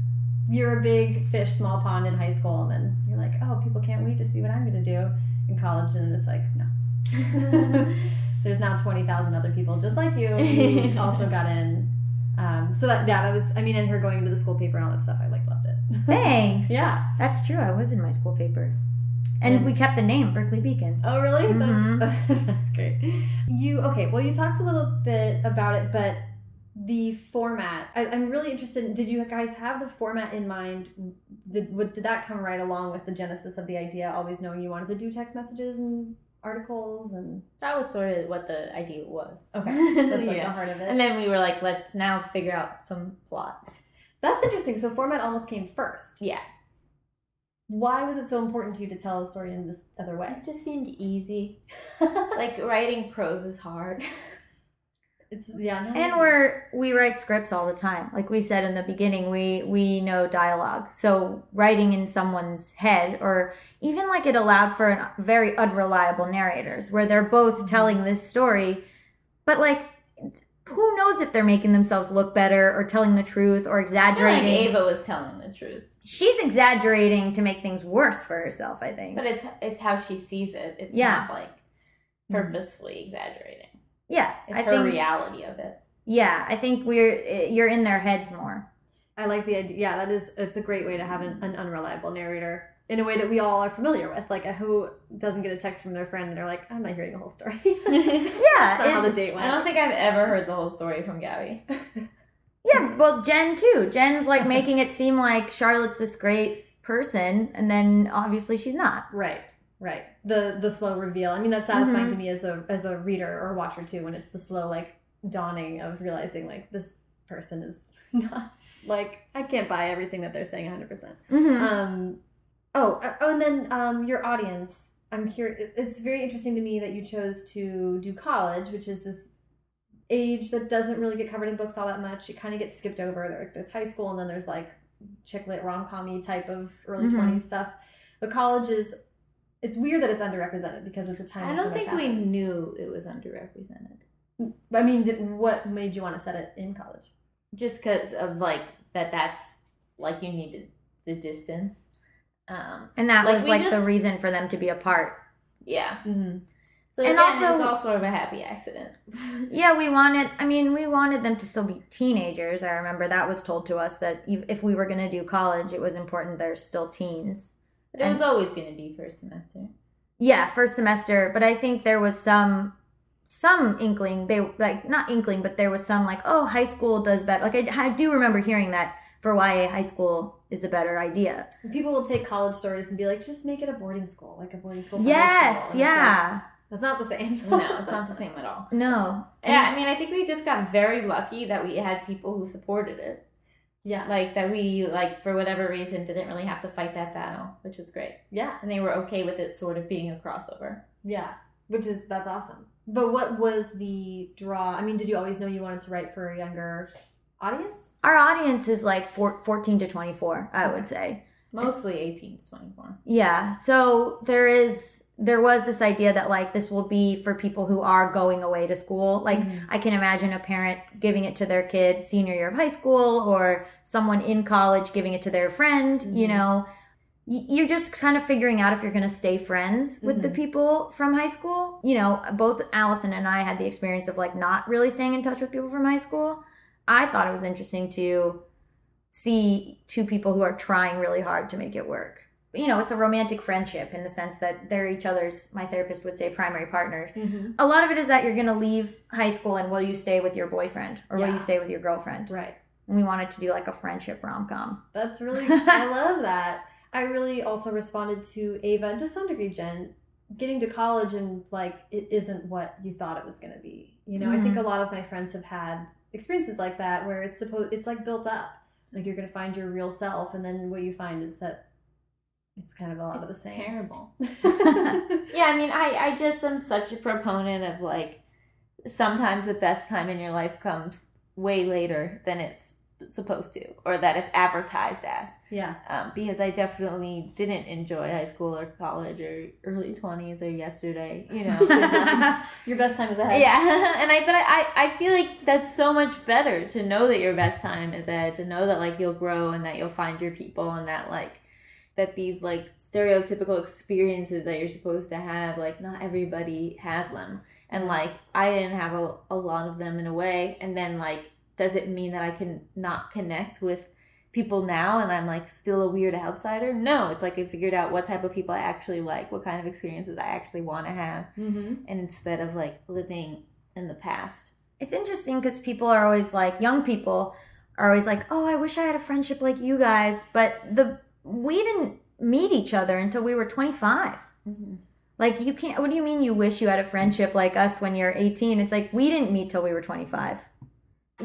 you're a big fish, small pond in high school, and then you're like, oh, people can't wait to see what I'm going to do in college, and it's like, no. <laughs> There's now twenty thousand other people just like you who <laughs> also got in. Um, so that yeah, that was. I mean, and her going into the school paper and all that stuff, I like loved it. thanks <laughs> yeah. That's true. I was in my school paper. And we kept the name Berkeley Beacon. Oh, really? Mhm. That's, that's great. You okay? Well, you talked a little bit about it, but the format. I, I'm really interested. in Did you guys have the format in mind? Did what, did that come right along with the genesis of the idea? Always knowing you wanted to do text messages and articles and That was sort of what the idea was. okay, <laughs> that's like the Yeah. heart of it. And then we were like, let's now figure out some plot. that's interesting. So format almost came first. Yeah. Why was it so important to you to tell a story in this other way? It just seemed easy. <laughs> like writing prose is hard. <laughs> It's yeah, no, And we're we write scripts all the time. Like we said in the beginning, we we know dialogue. So writing in someone's head or even like it allowed for an very unreliable narrators where they're both mm-hmm. telling this story, but like who knows if they're making themselves look better or telling the truth or like exaggerating. Ava was telling the truth, She's exaggerating to make things worse for herself, I think. but it's it's how she sees it. It's Yeah. not like purposefully exaggerating. Yeah, It's I her think reality of it. Yeah, I think we're eh, you're in their heads more. I like the idea. Yeah, that is. It's a great way to have an, an unreliable narrator in a way that we all are familiar with. Like, a, who doesn't get a text from their friend and they're like, "I'm not hearing the whole story." <laughs> That's Yeah, not how the it's- date I don't think I've ever heard the whole story from Gaby. <laughs> yeah. Well, Jen too. Jen's like making it seem like Charlotte's this great person, and then obviously she's not. right, right. The the slow reveal. I mean, that's satisfying Mhm. to me as a as a reader or watcher too. When it's the slow like dawning of realizing like this person is <laughs> not like I can't buy everything that they're saying 100. percent Mm-hmm. Um, oh, uh, oh, and then um, your audience. I'm curious. It's very interesting to me that you chose to do college, which is this age that doesn't really get covered in books all that much. It kind of gets skipped over. There, there's high school, and then there's like chick lit rom com type of early Mhm. 20s stuff. But college is. It's weird that it's underrepresented because it's a time. I don't much think we knew it was underrepresented. I mean, did, what made you want to set it in college? Just because of like that that's like you needed the distance. Um And that Like, was like just- the reason for them to be apart Yeah. Mm-hmm. So And again, also- it's all sort of a happy accident. <laughs> Yeah, we wanted. I mean, we wanted them to still be teenagers. I remember that was told to us that if if we were going to do college, it was important they're still teens. But it was always going to be first semester. Yeah, first semester, but I think there was some some inkling. They like not inkling, but there was some like, oh, high school does better. Like I, I do remember hearing that for YA high school is a better idea. People will take college stories and be like, just make it a boarding school, like a boarding school. Yes, school. And like, yeah, that's not the same. No, it's not the same at all. no, Yeah, I mean, I think we just got very lucky that we had people who supported it. Yeah, Like that we like for whatever reason didn't really have to fight that battle, which was great. yeah, And they were okay with it sort of being a crossover. yeah. Which is that's awesome. But what was the draw? I mean, did you always know you wanted to write for a younger audience? Our audience is like four, 14 to 24, I would say. Mostly 18 to 24. Yeah. So there is there was this idea that like this will be for people who are going away to school. Like Mhm. I can imagine a parent giving it to their kid senior year of high school or someone in college giving it to their friend, you Mhm. know. You're just kind of figuring out if you're going to stay friends with the Mhm. people from high school. You know, both Allison and I had the experience of like not really staying in touch with people from high school. I thought it was interesting to see two people who are trying really hard to make it work. You know, it's a romantic friendship in the sense that they're each other's, my therapist would say, primary partners. Mm-hmm. A lot of it is that you're going to leave high school and will you stay with your boyfriend or will you stay with your girlfriend? Right. And we wanted to do like a friendship rom com. That's really, <laughs> I love that. I really also responded to Ava and to some degree Jen. Getting to college and like it isn't what you thought it was going to be. You know, I think a lot of my friends have had experiences like that where it's supposed it's like built up. Like you're going to find your real self, and then what you find is that it's kind of a lot of It's the same. terrible. <laughs> Yeah, I mean, I, I just am such a proponent of like sometimes the best time in your life comes way later than it's supposed to, or that it's advertised as. yeah, Um, because I definitely didn't enjoy high school or college or early 20s or yesterday, you know. <laughs> <laughs> your best time is ahead. yeah, and I but I, I feel like that's so much better to know that your best time is ahead, to know that like you'll grow and that you'll find your people and that like that these like stereotypical experiences that you're supposed to have, like not everybody has them. And like I didn't have a, a lot of them in a way. And then like does it mean that I can not connect with people now and I'm like still a weird outsider? No, it's like I figured out what type of people I actually like, what kind of experiences I actually want to have Mm-hmm. and instead of like living in the past. it's interesting because people are always like, young people are always like, oh, I wish I had a friendship like you guys. But the we didn't meet each other until we were 25. Like you can't. What do you mean you wish you had a friendship like us when you're 18? It's like we didn't meet till we were 25.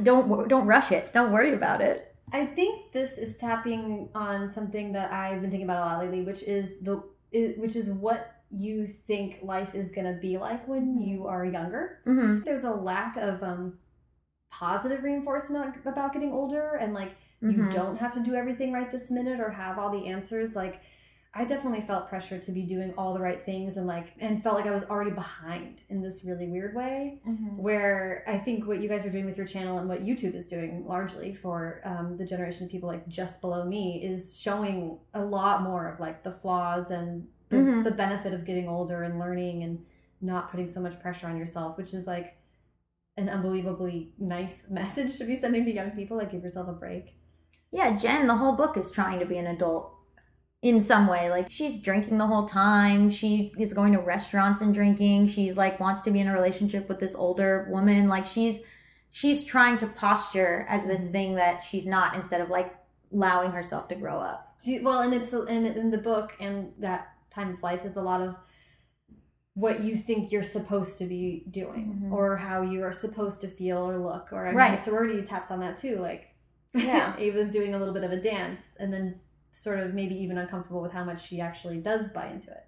Don't don't rush it. Don't worry about it. I think this is tapping on something that I've been thinking about a lot lately, which is the which is what you think life is going to be like when you are younger. hmm There's a lack of um, positive reinforcement about getting older, and like you Mhm. don't have to do everything right this minute or have all the answers. Like I definitely felt pressure to be doing all the right things, and like and felt like I was already behind in this really weird way where I think what you guys are doing with your channel and what YouTube is doing largely for um, the generation of people like just below me is showing a lot more of like the flaws and the, Mhm. the benefit of getting older and learning and not putting so much pressure on yourself, which is like an unbelievably nice <laughs> message to be sending to young people. Like, give yourself a break. Yeah, Jen, the whole book is trying to be an adult in some way. Like she's drinking the whole time. She is going to restaurants and drinking. She's like wants to be in a relationship with this older woman. Like she's she's trying to posture as this Mhm. thing that she's not instead of like allowing herself to grow up. She, well, and it's and in the book and that time of life is a lot of what you think you're supposed to be doing Mhm. or how you are supposed to feel or look or I mean, Right. sorority taps on that too like Yeah. <laughs> Ava's doing a little bit of a dance and then sort of maybe even uncomfortable with how much she actually does buy into it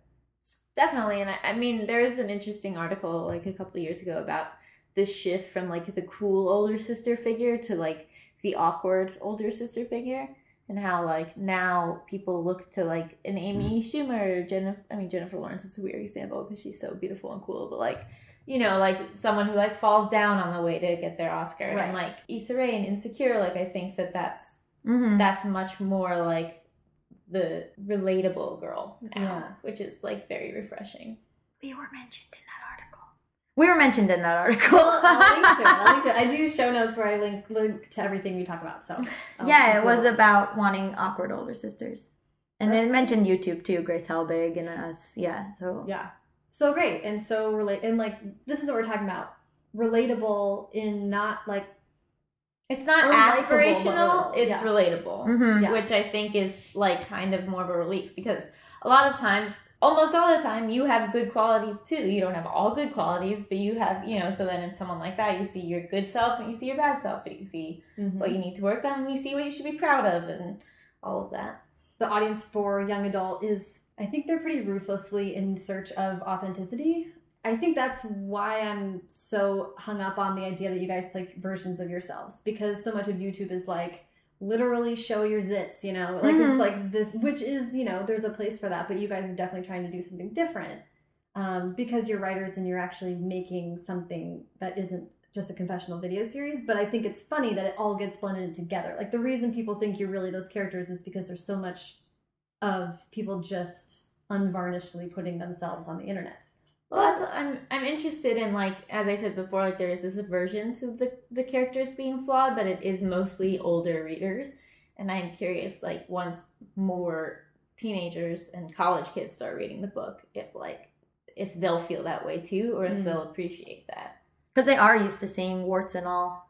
Definitely, and I, I mean, there is an interesting article like a couple of years ago about this shift from like the cool older sister figure to like the awkward older sister figure, and how like now people look to like an Amy mm-hmm. Schumer, Jennifer. I mean, Jennifer Lawrence is a weird example because she's so beautiful and cool, but like you know, like someone who like falls down on the way to get their Oscar, Right. and like Issa Rae and Insecure. Like I think that that's Mm-hmm. that's much more like the relatable girl now, Yeah. which is like very refreshing. We were mentioned in that article. We were mentioned in that article. I'll link to it. I'll link to it. I do <laughs> show notes where I link link to everything we talk about. So I'll yeah, it include was about wanting awkward older sisters. And That's they mentioned YouTube too, Grace Helbig and us. Yeah, so Yeah. So great. And so relate and like this is what we're talking about. Relatable in not like It's not aspirational, it's Yeah. relatable. Mhm. Yeah. Which I think is like kind of more of a relief because a lot of times, almost all the time, you have good qualities too. You don't have all good qualities, but you have, you know, so then in someone like that, you see your good self and you see your bad self, and you see Mhm. what you need to work on and you see what you should be proud of and all of that. the audience for young adult is I think they're pretty ruthlessly in search of authenticity. I think that's why I'm so hung up on the idea that you guys play versions of yourselves because so much of YouTube is like literally show your zits, you know, like Mhm. it's like this, which is you know there's a place for that, but you guys are definitely trying to do something different um, because you're writers and you're actually making something that isn't just a confessional video series. But I think it's funny that it all gets blended together. Like the reason people think you're really those characters is because there's so much of people just unvarnishedly putting themselves on the internet. Well, that's, I'm I'm interested in like as I said before, like there is this aversion to the the characters being flawed, but it is mostly older readers, and I'm curious like once more teenagers and college kids start reading the book, if like if they'll feel that way too, or if Mm. they'll appreciate that. because they are used to seeing warts and all.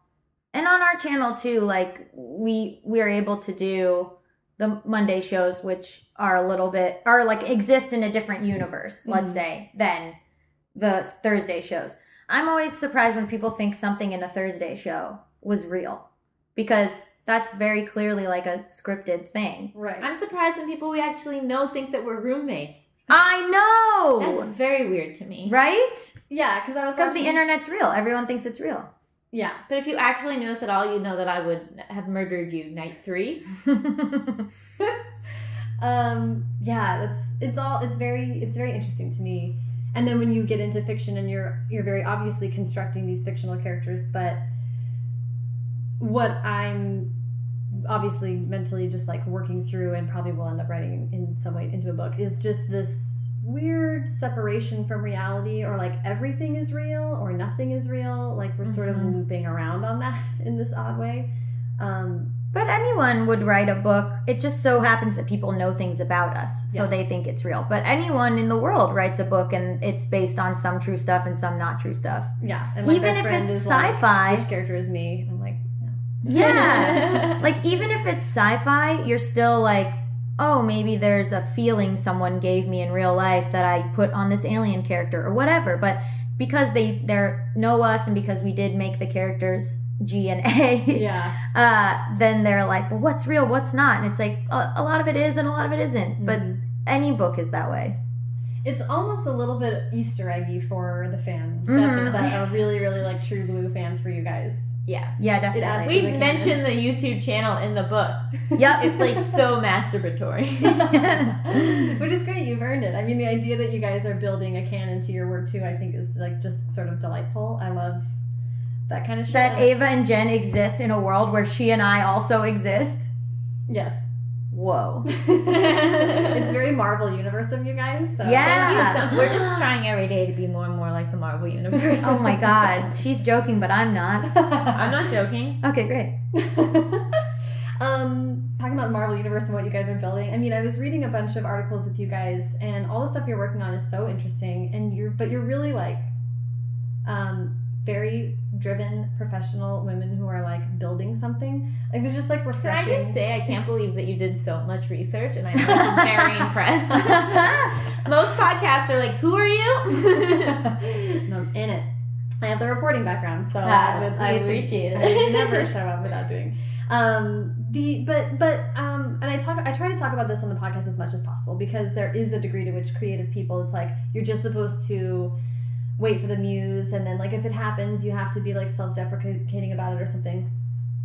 And on our channel too, like we we are able to do the Monday shows, which are a little bit are like exist in a different universe, let's Mhm. say, than the Thursday shows. I'm always surprised when people think something in a Thursday show was real, because that's very clearly like a scripted thing. Right. I'm surprised when people we actually know think that we're roommates. I know, That's very weird to me. right? yeah, because I was Because the internet's real. Everyone thinks it's real. Yeah. But if you actually knew us at all, you know that I would have murdered you night three. <laughs> um yeah it's it's all it's very it's very interesting to me and then when you get into fiction and you're you're very obviously constructing these fictional characters but what i'm obviously mentally just like working through and probably will end up writing in some way into a book is just this weird separation from reality or like everything is real or nothing is real like we're sort of Mhm. looping around on that <laughs> in this odd way um But anyone would write a book. It just so happens that people know things about us, so Yeah. they think it's real. But anyone in the world writes a book and it's based on some true stuff and some not true stuff. yeah Even if it's sci-fi. which character is me i'm like no. Yeah. <laughs> like even if it's sci-fi, you're still like, oh, maybe there's a feeling someone gave me in real life that I put on this alien character or whatever. But because they they know us and because we did make the characters G and A, yeah <laughs> uh, then they're like, well, what's real, what's not? And it's like a, a lot of it is and a lot of it isn't. But Mhm. any book is that way. it's almost a little bit easter eggy for the fans Mhm. that, that are really really like true blue fans for you guys yeah. Yeah, definitely. We mentioned the YouTube channel in the book. Yep. It's like so masturbatory. <laughs> which is great you've earned it i mean the idea that you guys are building a canon to your work too i think is like just sort of delightful i love that kind of shit that Ava and Jen exist in a world where she and I also exist. yes Whoa. <laughs> it's very marvel universe of you guys so Yeah. Thank you so- We're just trying every day to be more and more like the Marvel Universe. Oh my god. She's joking, but I'm not. <laughs> I'm not joking. Okay, great. <laughs> um, talking about the Marvel Universe and what you guys are building. I mean, I was reading a bunch of articles with you guys, and all the stuff you're working on is so interesting. And you're, but you're really like, um, very driven professional women who are like building something. Like, it was just like refreshing. Can I just say, I can't believe that you did so much research, and I'm <laughs> very impressed. <laughs> Most podcasts are like, "Who are you?" <laughs> no, I'm in it. I have the reporting background, so Ah, I, I appreciate it. I never show up without doing. Um, the but but um, and I talk I try to talk about this on the podcast as much as possible because there is a degree to which creative people it's like you're just supposed to wait for the muse and then like if it happens you have to be like self-deprecating about it or something.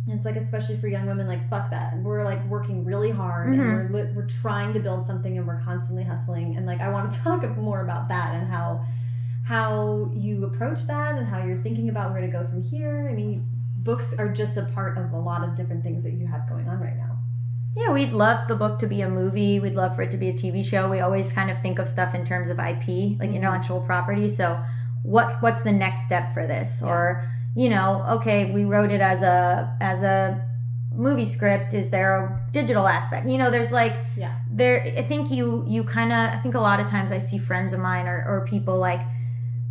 And it's like especially for young women like fuck that we're like working really hard Mhm. and we're we're trying to build something and we're constantly hustling and like I want to <laughs> talk more about that and how how you approach that and how you're thinking about where to go from here. I mean, books are just a part of a lot of different things that you have going on right now. Yeah, we'd love the book to be a movie. We'd love for it to be a TV show. We always kind of think of stuff in terms of IP, like intellectual property. So, what what's the next step for this? Or, you know, okay, we wrote it as a as a movie script. Is there a digital aspect? You know, there's like Yeah. there. I think you you kind of. I think a lot of times I see friends of mine or or people like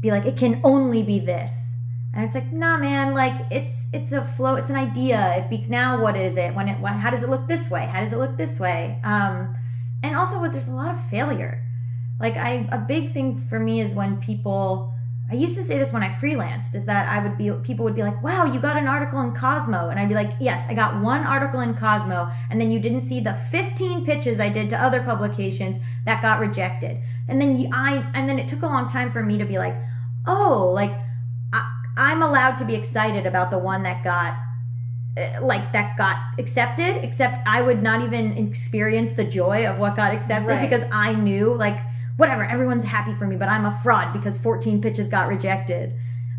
be like, it can only be this. And it's like, nah, man. Like it's it's a flow. It's an idea. It be, now, what is it? When it? When, how does it look this way? How does it look this way? Um, and also, there's a lot of failure. Like I, a big thing for me is when people. I used to say this when I freelanced, is that I would be people would be like, "Wow, you got an article in Cosmo," and I'd be like, "Yes, I got one article in Cosmo," and then you didn't see the 15 pitches I did to other publications that got rejected, and then you, I, and then it took a long time for me to be like, "Oh, like I, I'm allowed to be excited about the one that got uh, like that got accepted except i would not even experience the joy of what got accepted Right. because i knew like whatever everyone's happy for me but i'm a fraud because 14 pitches got rejected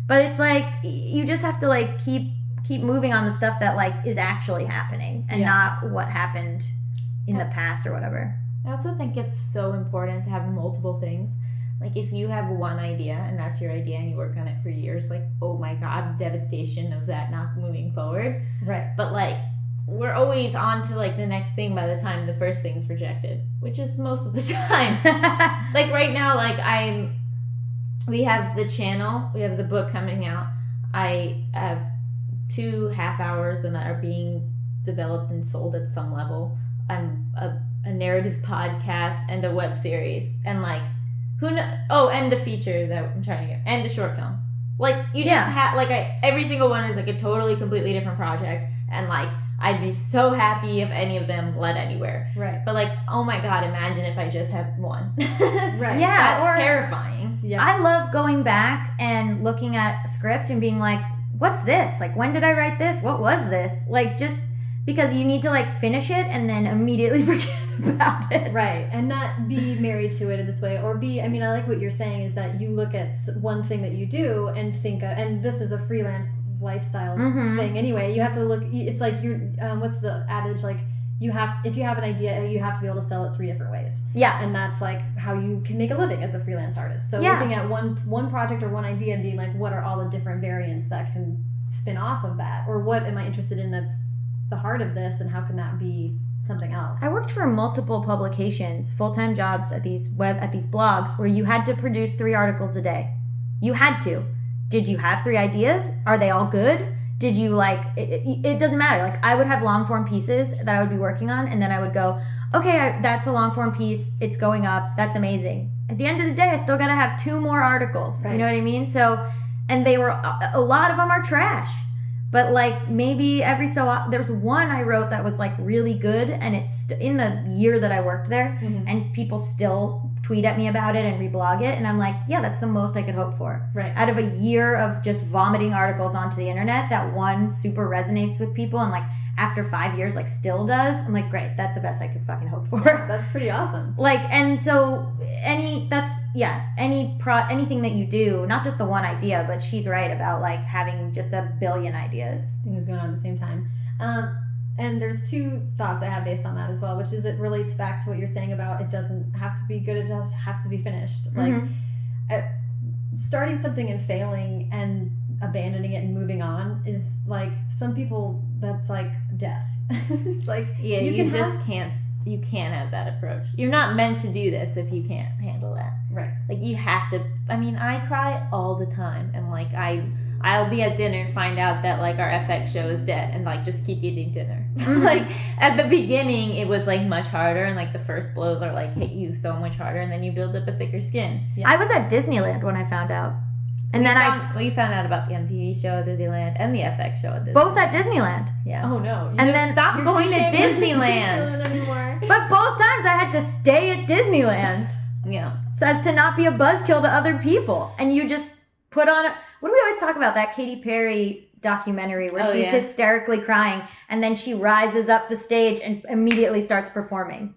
but it's like you just have to like keep keep moving on the stuff that like is actually happening and Yeah. not what happened in the past or whatever I also think it's so important to have multiple things. Like if you have one idea and that's your idea and you work on it for years, like oh my god, devastation of that not moving forward. Right. But like we're always on to like the next thing by the time the first thing's rejected, which is most of the <laughs> time. <laughs> like right now, like I'm we have the channel, we have the book coming out. I have two half hours that are being developed and sold at some level. I'm a, a narrative podcast and a web series and like who know oh and a feature that I'm trying to get and a short film. Like you Yeah. just have like I every single one is like a totally completely different project and like I'd be so happy if any of them led anywhere. Right. But like, oh my god, imagine if I just had one. <laughs> Right. Yeah, That's or- terrifying. Yeah. I love going back and looking at script and being like, what's this? Like, when did I write this? What was this? Like, just because you need to like finish it and then immediately <laughs> forget about it. Right, and not be married to it in this way, or be. I mean, I like what you're saying is that you look at one thing that you do and think, of, and this is a freelance lifestyle Mhm. thing anyway. You have to look. It's like you're. Um, what's the adage? Like you have, if you have an idea, you have to be able to sell it three different ways, Yeah. and that's like how you can make a living as a freelance artist. So Yeah. looking at one one project or one idea and being like, what are all the different variants that can spin off of that, or what am I interested in that's the heart of this, and how can that be something else? I worked for multiple publications, full time jobs at these web at these blogs where you had to produce three articles a day. You had to. Did you have three ideas? Are they all good? Did you like? It, it, it doesn't matter. Like I would have long form pieces that I would be working on, and then I would go, okay, I, that's a long form piece. It's going up. That's amazing. At the end of the day, I still got to have two more articles. Right. You know what I mean? So, and they were a, lot of them are trash but like maybe every so o- there's one I wrote that was like really good, and it's in the year that I worked there, Mhm. and people still tweet at me about it and reblog it, and I'm like, yeah, that's the most I could hope for. Right. Out of a year of just vomiting articles onto the internet, that one super resonates with people, and like after five years, like still does. I'm like, great, that's the best I could fucking hope for. <laughs> That's pretty awesome. like and so any that's yeah any pro anything that you do not just the one idea but she's right about like having just a billion ideas things going on at the same time. Um, and there's two thoughts I have based on that as well, which is it relates back to what you're saying about it doesn't have to be good, it does have to be finished. Like Mhm. uh, starting something and failing and abandoning it and moving on is like some people that's like death. it's <laughs> like Yeah, You you, can just have- can't. You can't have that approach. You're not meant to do this if you can't handle that. right. Like you have to. I mean, I cry all the time, and like I, I'll be at dinner and find out that like our FX show is dead, and like just keep eating dinner. <laughs> Mm-hmm. like at the beginning, it was like much harder, and like the first blows are like hit you so much harder, and then you build up a thicker skin. i was at disneyland when i found out and we then found, i we found out about the MTV show at Disneyland and the FX show at Disneyland. both at disneyland Yeah. Oh no. You And then- Stop going to can't Disneyland. anymore. <laughs> but both times i had to stay at disneyland Yeah. so as to not be a buzzkill to other people and you just put on a what do we always talk about that Katy Perry documentary where Oh, she's yeah. hysterically crying and then she rises up the stage and immediately starts performing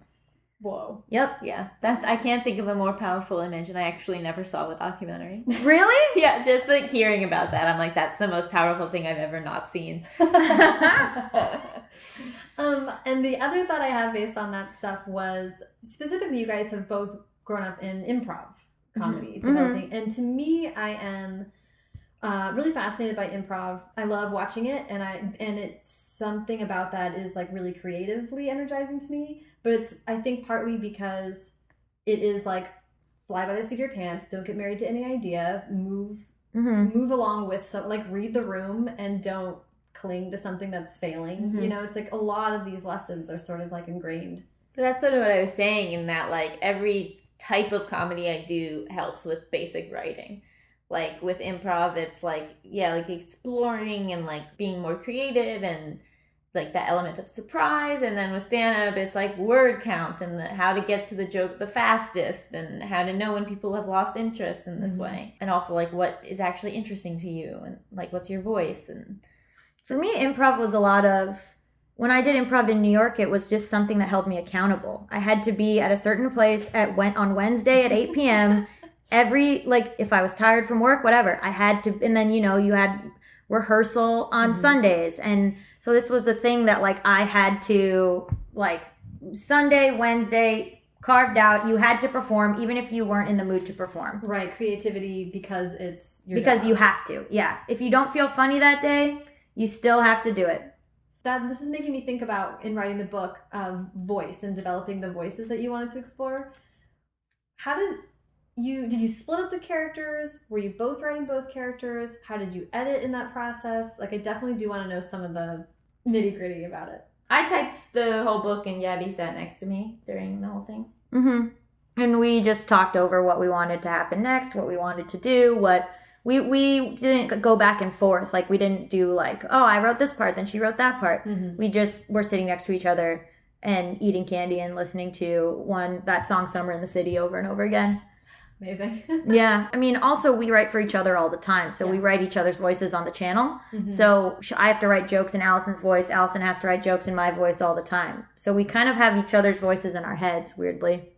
Whoa. Yep. Yeah, that's I can't think of a more powerful image, and I actually never saw the documentary. <laughs> Really? yeah, just like hearing about that, I'm like, that's the most powerful thing I've ever not seen. <laughs> <laughs> um, and the other thought I had based on that stuff was specifically, you guys have both grown up in improv comedy Mhm. developing, and to me, I am uh, really fascinated by improv. I love watching it, and I and it's something about that is like really creatively energizing to me. But it's I think partly because it is like fly by the seat of your pants, don't get married to any idea, move Mm-hmm. move along with some like read the room and don't cling to something that's failing Mhm. you know it's like a lot of these lessons are sort of like ingrained But that's sort of what I was saying in that like every type of comedy I do helps with basic writing. Like with improv, it's like yeah, like exploring and like being more creative and like that element of surprise. And then with stand up, it's like word count and the, how to get to the joke the fastest and how to know when people have lost interest in this Mhm. way. And also like what is actually interesting to you and like what's your voice and For me, improv was a lot of when I did improv in New York, it was just something that held me accountable. I had to be at a certain place at went on Wednesday at 8 p.m. <laughs> every like if I was tired from work, whatever. I had to and then you know, you had rehearsal on Mhm. Sundays and so this was the thing that like I had to like Sunday, Wednesday carved out. You had to perform even if you weren't in the mood to perform. right creativity because it's your because job. you have to. Yeah. If you don't feel funny that day, you still have to do it. that this is making me think about in writing the book of voice and developing the voices that you wanted to explore how did you did you split up the characters were you both writing both characters how did you edit in that process like i definitely do want to know some of the nitty gritty about it I typed the whole book and Gaby sat next to me during the whole thing. Mm-hmm. And we just talked over what we wanted to happen next, what we wanted to do, what we we didn't go back and forth. Like we didn't do like, oh, I wrote this part, then she wrote that part. mm-hmm. We just were sitting next to each other and eating candy and listening to one that song "Summer in the City" over and over again. Amazing <laughs> yeah, I mean, also we write for each other all the time, so we write each other's voices on the channel. Mhm. So I have to write jokes in Allison's voice. Allison has to write jokes in my voice all the time. So we kind of have each other's voices in our heads, weirdly.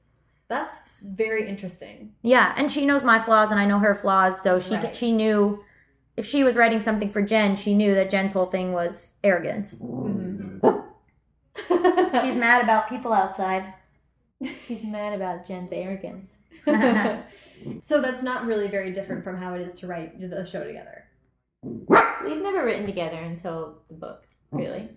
that's very interesting Yeah, and she knows my flaws, and I know her flaws. So she Right. she knew if she was writing something for Jen, she knew that Jen's whole thing was arrogance. <laughs> She's mad about people outside. She's mad about Jen's arrogance. <laughs> so that's not really very different from how it is to write the show together. We've never written together until the book, really.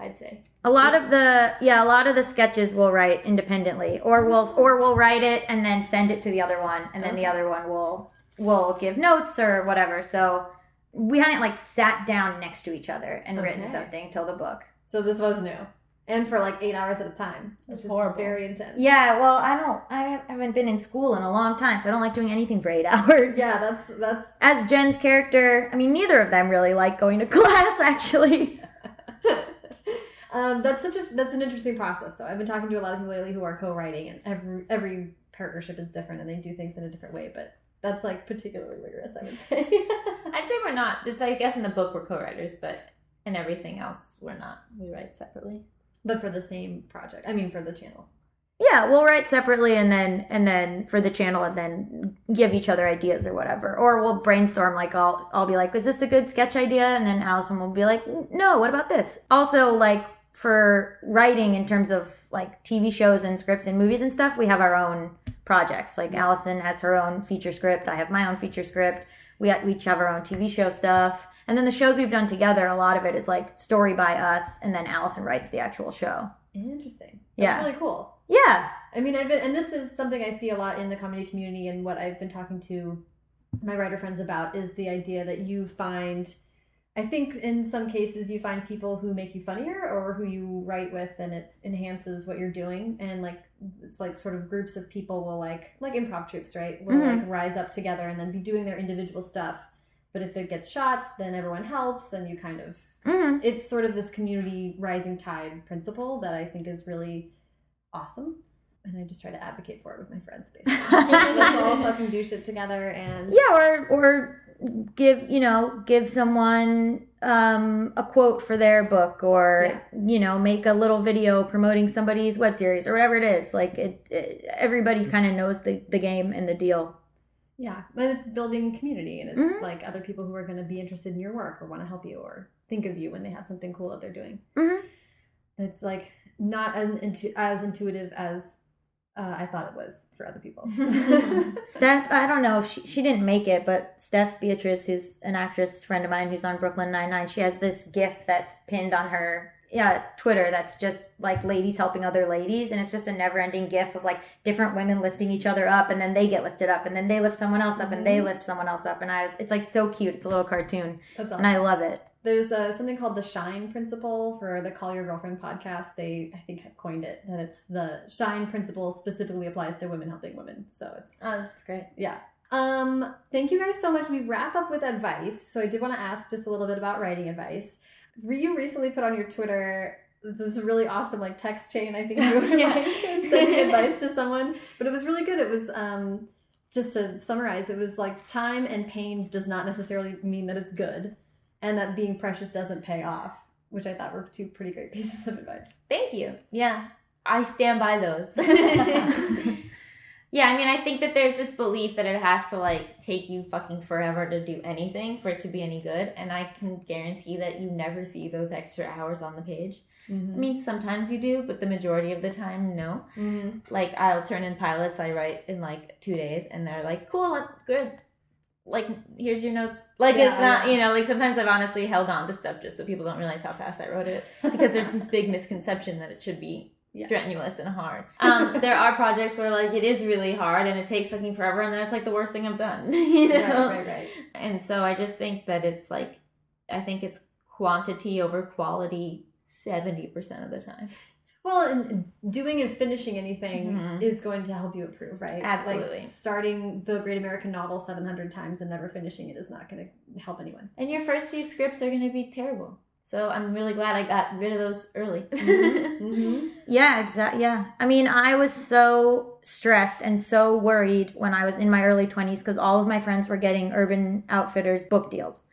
I'd say. A lot of the yeah, a lot of the sketches we'll write independently, or we'll or we'll write it and then send it to the other one, and then the other one will will give notes or whatever. So we hadn't like sat down next to each other and written Okay. something till the book. So this was new, and for like eight hours at a time, which That's is horrible. very intense. Yeah, well, I don't. I haven't been in school in a long time, so I don't like doing anything for eight <laughs> hours. yeah, that's that's As Jen's character, I mean, neither of them really like going to <laughs> class. Actually, <laughs> um, that's such a that's an interesting process though. I've been talking to a lot of people lately who are co-writing, and every every partnership is different, and they do things in a different way. But that's like particularly rigorous, I would say. I'd say we're not. Just I guess in the book we're co-writers, but in everything else we're not. We write separately. But for the same project, I mean, for the channel. yeah, we'll write separately, and then and then for the channel, and then give each other ideas or whatever, or we'll brainstorm. Like I'll I'll be like, "Is this a good sketch idea?" And then Allison will be like, "No, what about this?" Also, like for writing in terms of like TV shows and scripts and movies and stuff, we have our own projects. Like Allison has her own feature script, I have my own feature script. We each have our own TV show stuff. And then the shows we've done together, a lot of it is like story by us, and then Allison writes the actual show. Interesting. That's Yeah. really cool. Yeah. I mean, I've been, and this is something I see a lot in the comedy community, and what I've been talking to my writer friends about is the idea that you find. I think in some cases you find people who make you funnier or who you write with, and it enhances what you're doing. And like it's like sort of groups of people will like like improv troupes, right? Will Mhm. like rise up together and then be doing their individual stuff. But if it gets shots, then everyone helps, and you kind of Mm-hmm. it's sort of this community rising tide principle that I think is really awesome. And I just try to advocate for it with my friends, basically. <laughs> Let's all fucking do shit together and Yeah, or or give you know give someone um, a quote for their book or you know make a little video promoting somebody's web series or whatever it is like it, it everybody kind of knows the, the game and the deal Yeah, but it's building community, and it's Mhm. like other people who are going to be interested in your work or want to help you or think of you when they have something cool that they're doing. Mhm. It's like not as, intu- as intuitive as uh, I thought it was for other people. <laughs> <laughs> Steph, I don't know if she, she didn't make it, but Steph Beatriz, who's an actress friend of mine who's on Brooklyn Nine Nine, she has this GIF that's pinned on her yeah Twitter that's just like ladies helping other ladies, and it's just a never ending GIF of like different women lifting each other up, and then they get lifted up, and then they lift someone else up, and they lift someone else up, and I was it's like so cute. It's a little cartoon, That's and I love it. There's uh, something called the Shine Principle for the Call Your Girlfriend podcast. They, I think, have coined it that it's the Shine Principle specifically applies to women helping women. So it's Oh, that's great. yeah. Um, thank you guys so much. We wrap up with advice. So I did want to ask just a little bit about writing advice. Re- You recently put on your Twitter this really awesome like text chain. I think <laughs> you were Yeah. like sending <laughs> advice to someone, but it was really good. It was um, just to summarize, it was like time and pain does not necessarily mean that it's good, and that being precious doesn't pay off, which I thought were two pretty great pieces of advice. Thank you. Yeah, I stand by those. <laughs> yeah, I mean, I think that there's this belief that it has to like take you fucking forever to do anything for it to be any good, and I can guarantee that you never see those extra hours on the page. I mean, sometimes you do, but the majority of the time, no. Mm-hmm. Like, I'll turn in pilots I write in like two days, and they're like, cool, good. Like, here's your notes. Like, Yeah, it's not, you know, like sometimes I've honestly held on to stuff just so people don't realize how fast I wrote it because there's this big misconception that it should be Yeah. strenuous and hard. Um, <laughs> there are projects where like it is really hard and it takes fucking forever, and then it's like the worst thing I've done. <laughs> you know? right, right, right. And so I just think that it's like, I think it's quantity over quality seventy percent of the time. Well, and doing and finishing anything Mhm. is going to help you improve, right? Absolutely. Like starting the Great American Novel 700 times and never finishing it is not going to help anyone. And your first few scripts are going to be terrible. So I'm really glad I got rid of those early. Mm-hmm. <laughs> Yeah, exactly. Yeah. I mean, I was so stressed and so worried when I was in my early 20s because all of my friends were getting Urban Outfitters book deals.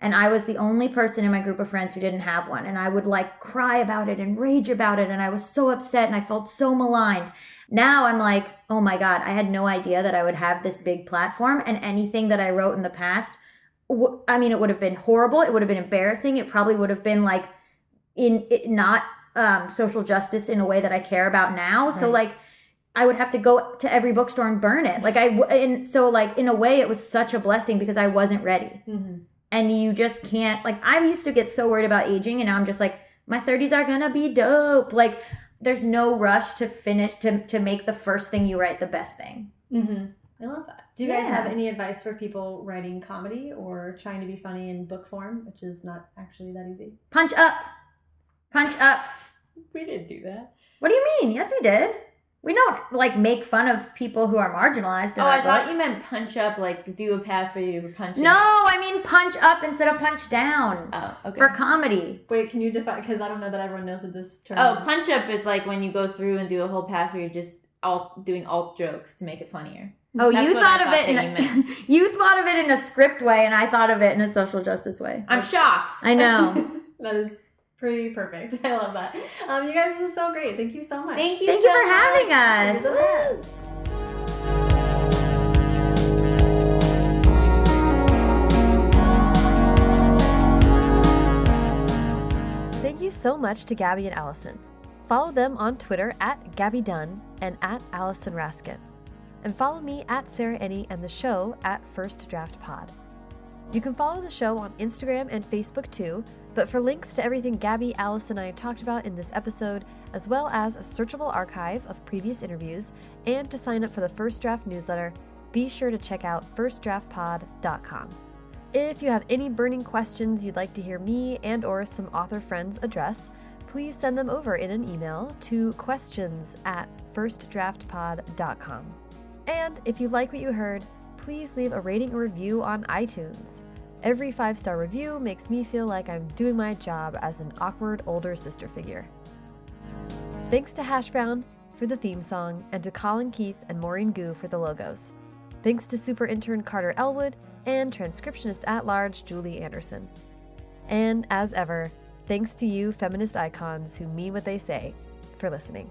And I was the only person in my group of friends who didn't have one. And I would like cry about it and rage about it. And I was so upset and I felt so maligned. Now I'm like, oh my God, I had no idea that I would have this big platform. And anything that I wrote in the past, w- I mean, it would have been horrible. It would have been embarrassing. It probably would have been like, in it, not um, social justice in a way that I care about now. So like I would have to go to every bookstore and burn it. Like I w- and so like in a way it was such a blessing because I wasn't ready. Mm-hmm. And you just can't like I used to get so worried about aging and now I'm just like my 30s are going to be dope. Like there's no rush to finish to to make the first thing you write the best thing. Mm-hmm. I love that. Do you guys have any advice for people writing comedy or trying to be funny in book form, which is not actually that easy? Punch up. Punch up. we didn't do that. What do you mean? Yes, we did. We don't like make fun of people who are marginalized Oh, I book. thought you meant punch up, like do a pass where you punch. punching. No, I mean punch up instead of punch down Oh, okay. for comedy. Wait, can you define? Because I don't know that everyone knows what this term. oh, is. punch up is like when you go through and do a whole pass where you're just alt doing alt jokes to make it funnier. Oh, That's you what thought of thought it in that a, <laughs> you thought of it in a script way, and I thought of it in a social justice way. I'm shocked. I know. <laughs> that is pretty perfect. <laughs> I love that. Um, you guys are so great. Thank you so much. Thank you. Thank you so for having us. You're the best. Thank you so much to Gaby and Allison. Follow them on Twitter at Gaby Dunn and at Allison Raskin. And follow me at Sarah Enni and the show at First Draft Pod. You can follow the show on Instagram and Facebook too, but for links to everything Gaby, Alice, and I talked about in this episode, as well as a searchable archive of previous interviews, and to sign up for the First Draft newsletter, be sure to check out firstdraftpod.com. If you have any burning questions you'd like to hear me and or some author friends address, please send them over in an email to questions at firstdraftpod.com. And if you like what you heard, please leave a rating or review on iTunes. Every five star review makes me feel like I'm doing my job as an awkward older sister figure. Thanks to Hash Brown for the theme song and to Colin Keith and Maureen Gu for the logos. Thanks to super intern Carter Elwood and transcriptionist at large Julie Anderson. And as ever, thanks to you, feminist icons who mean what they say, for listening.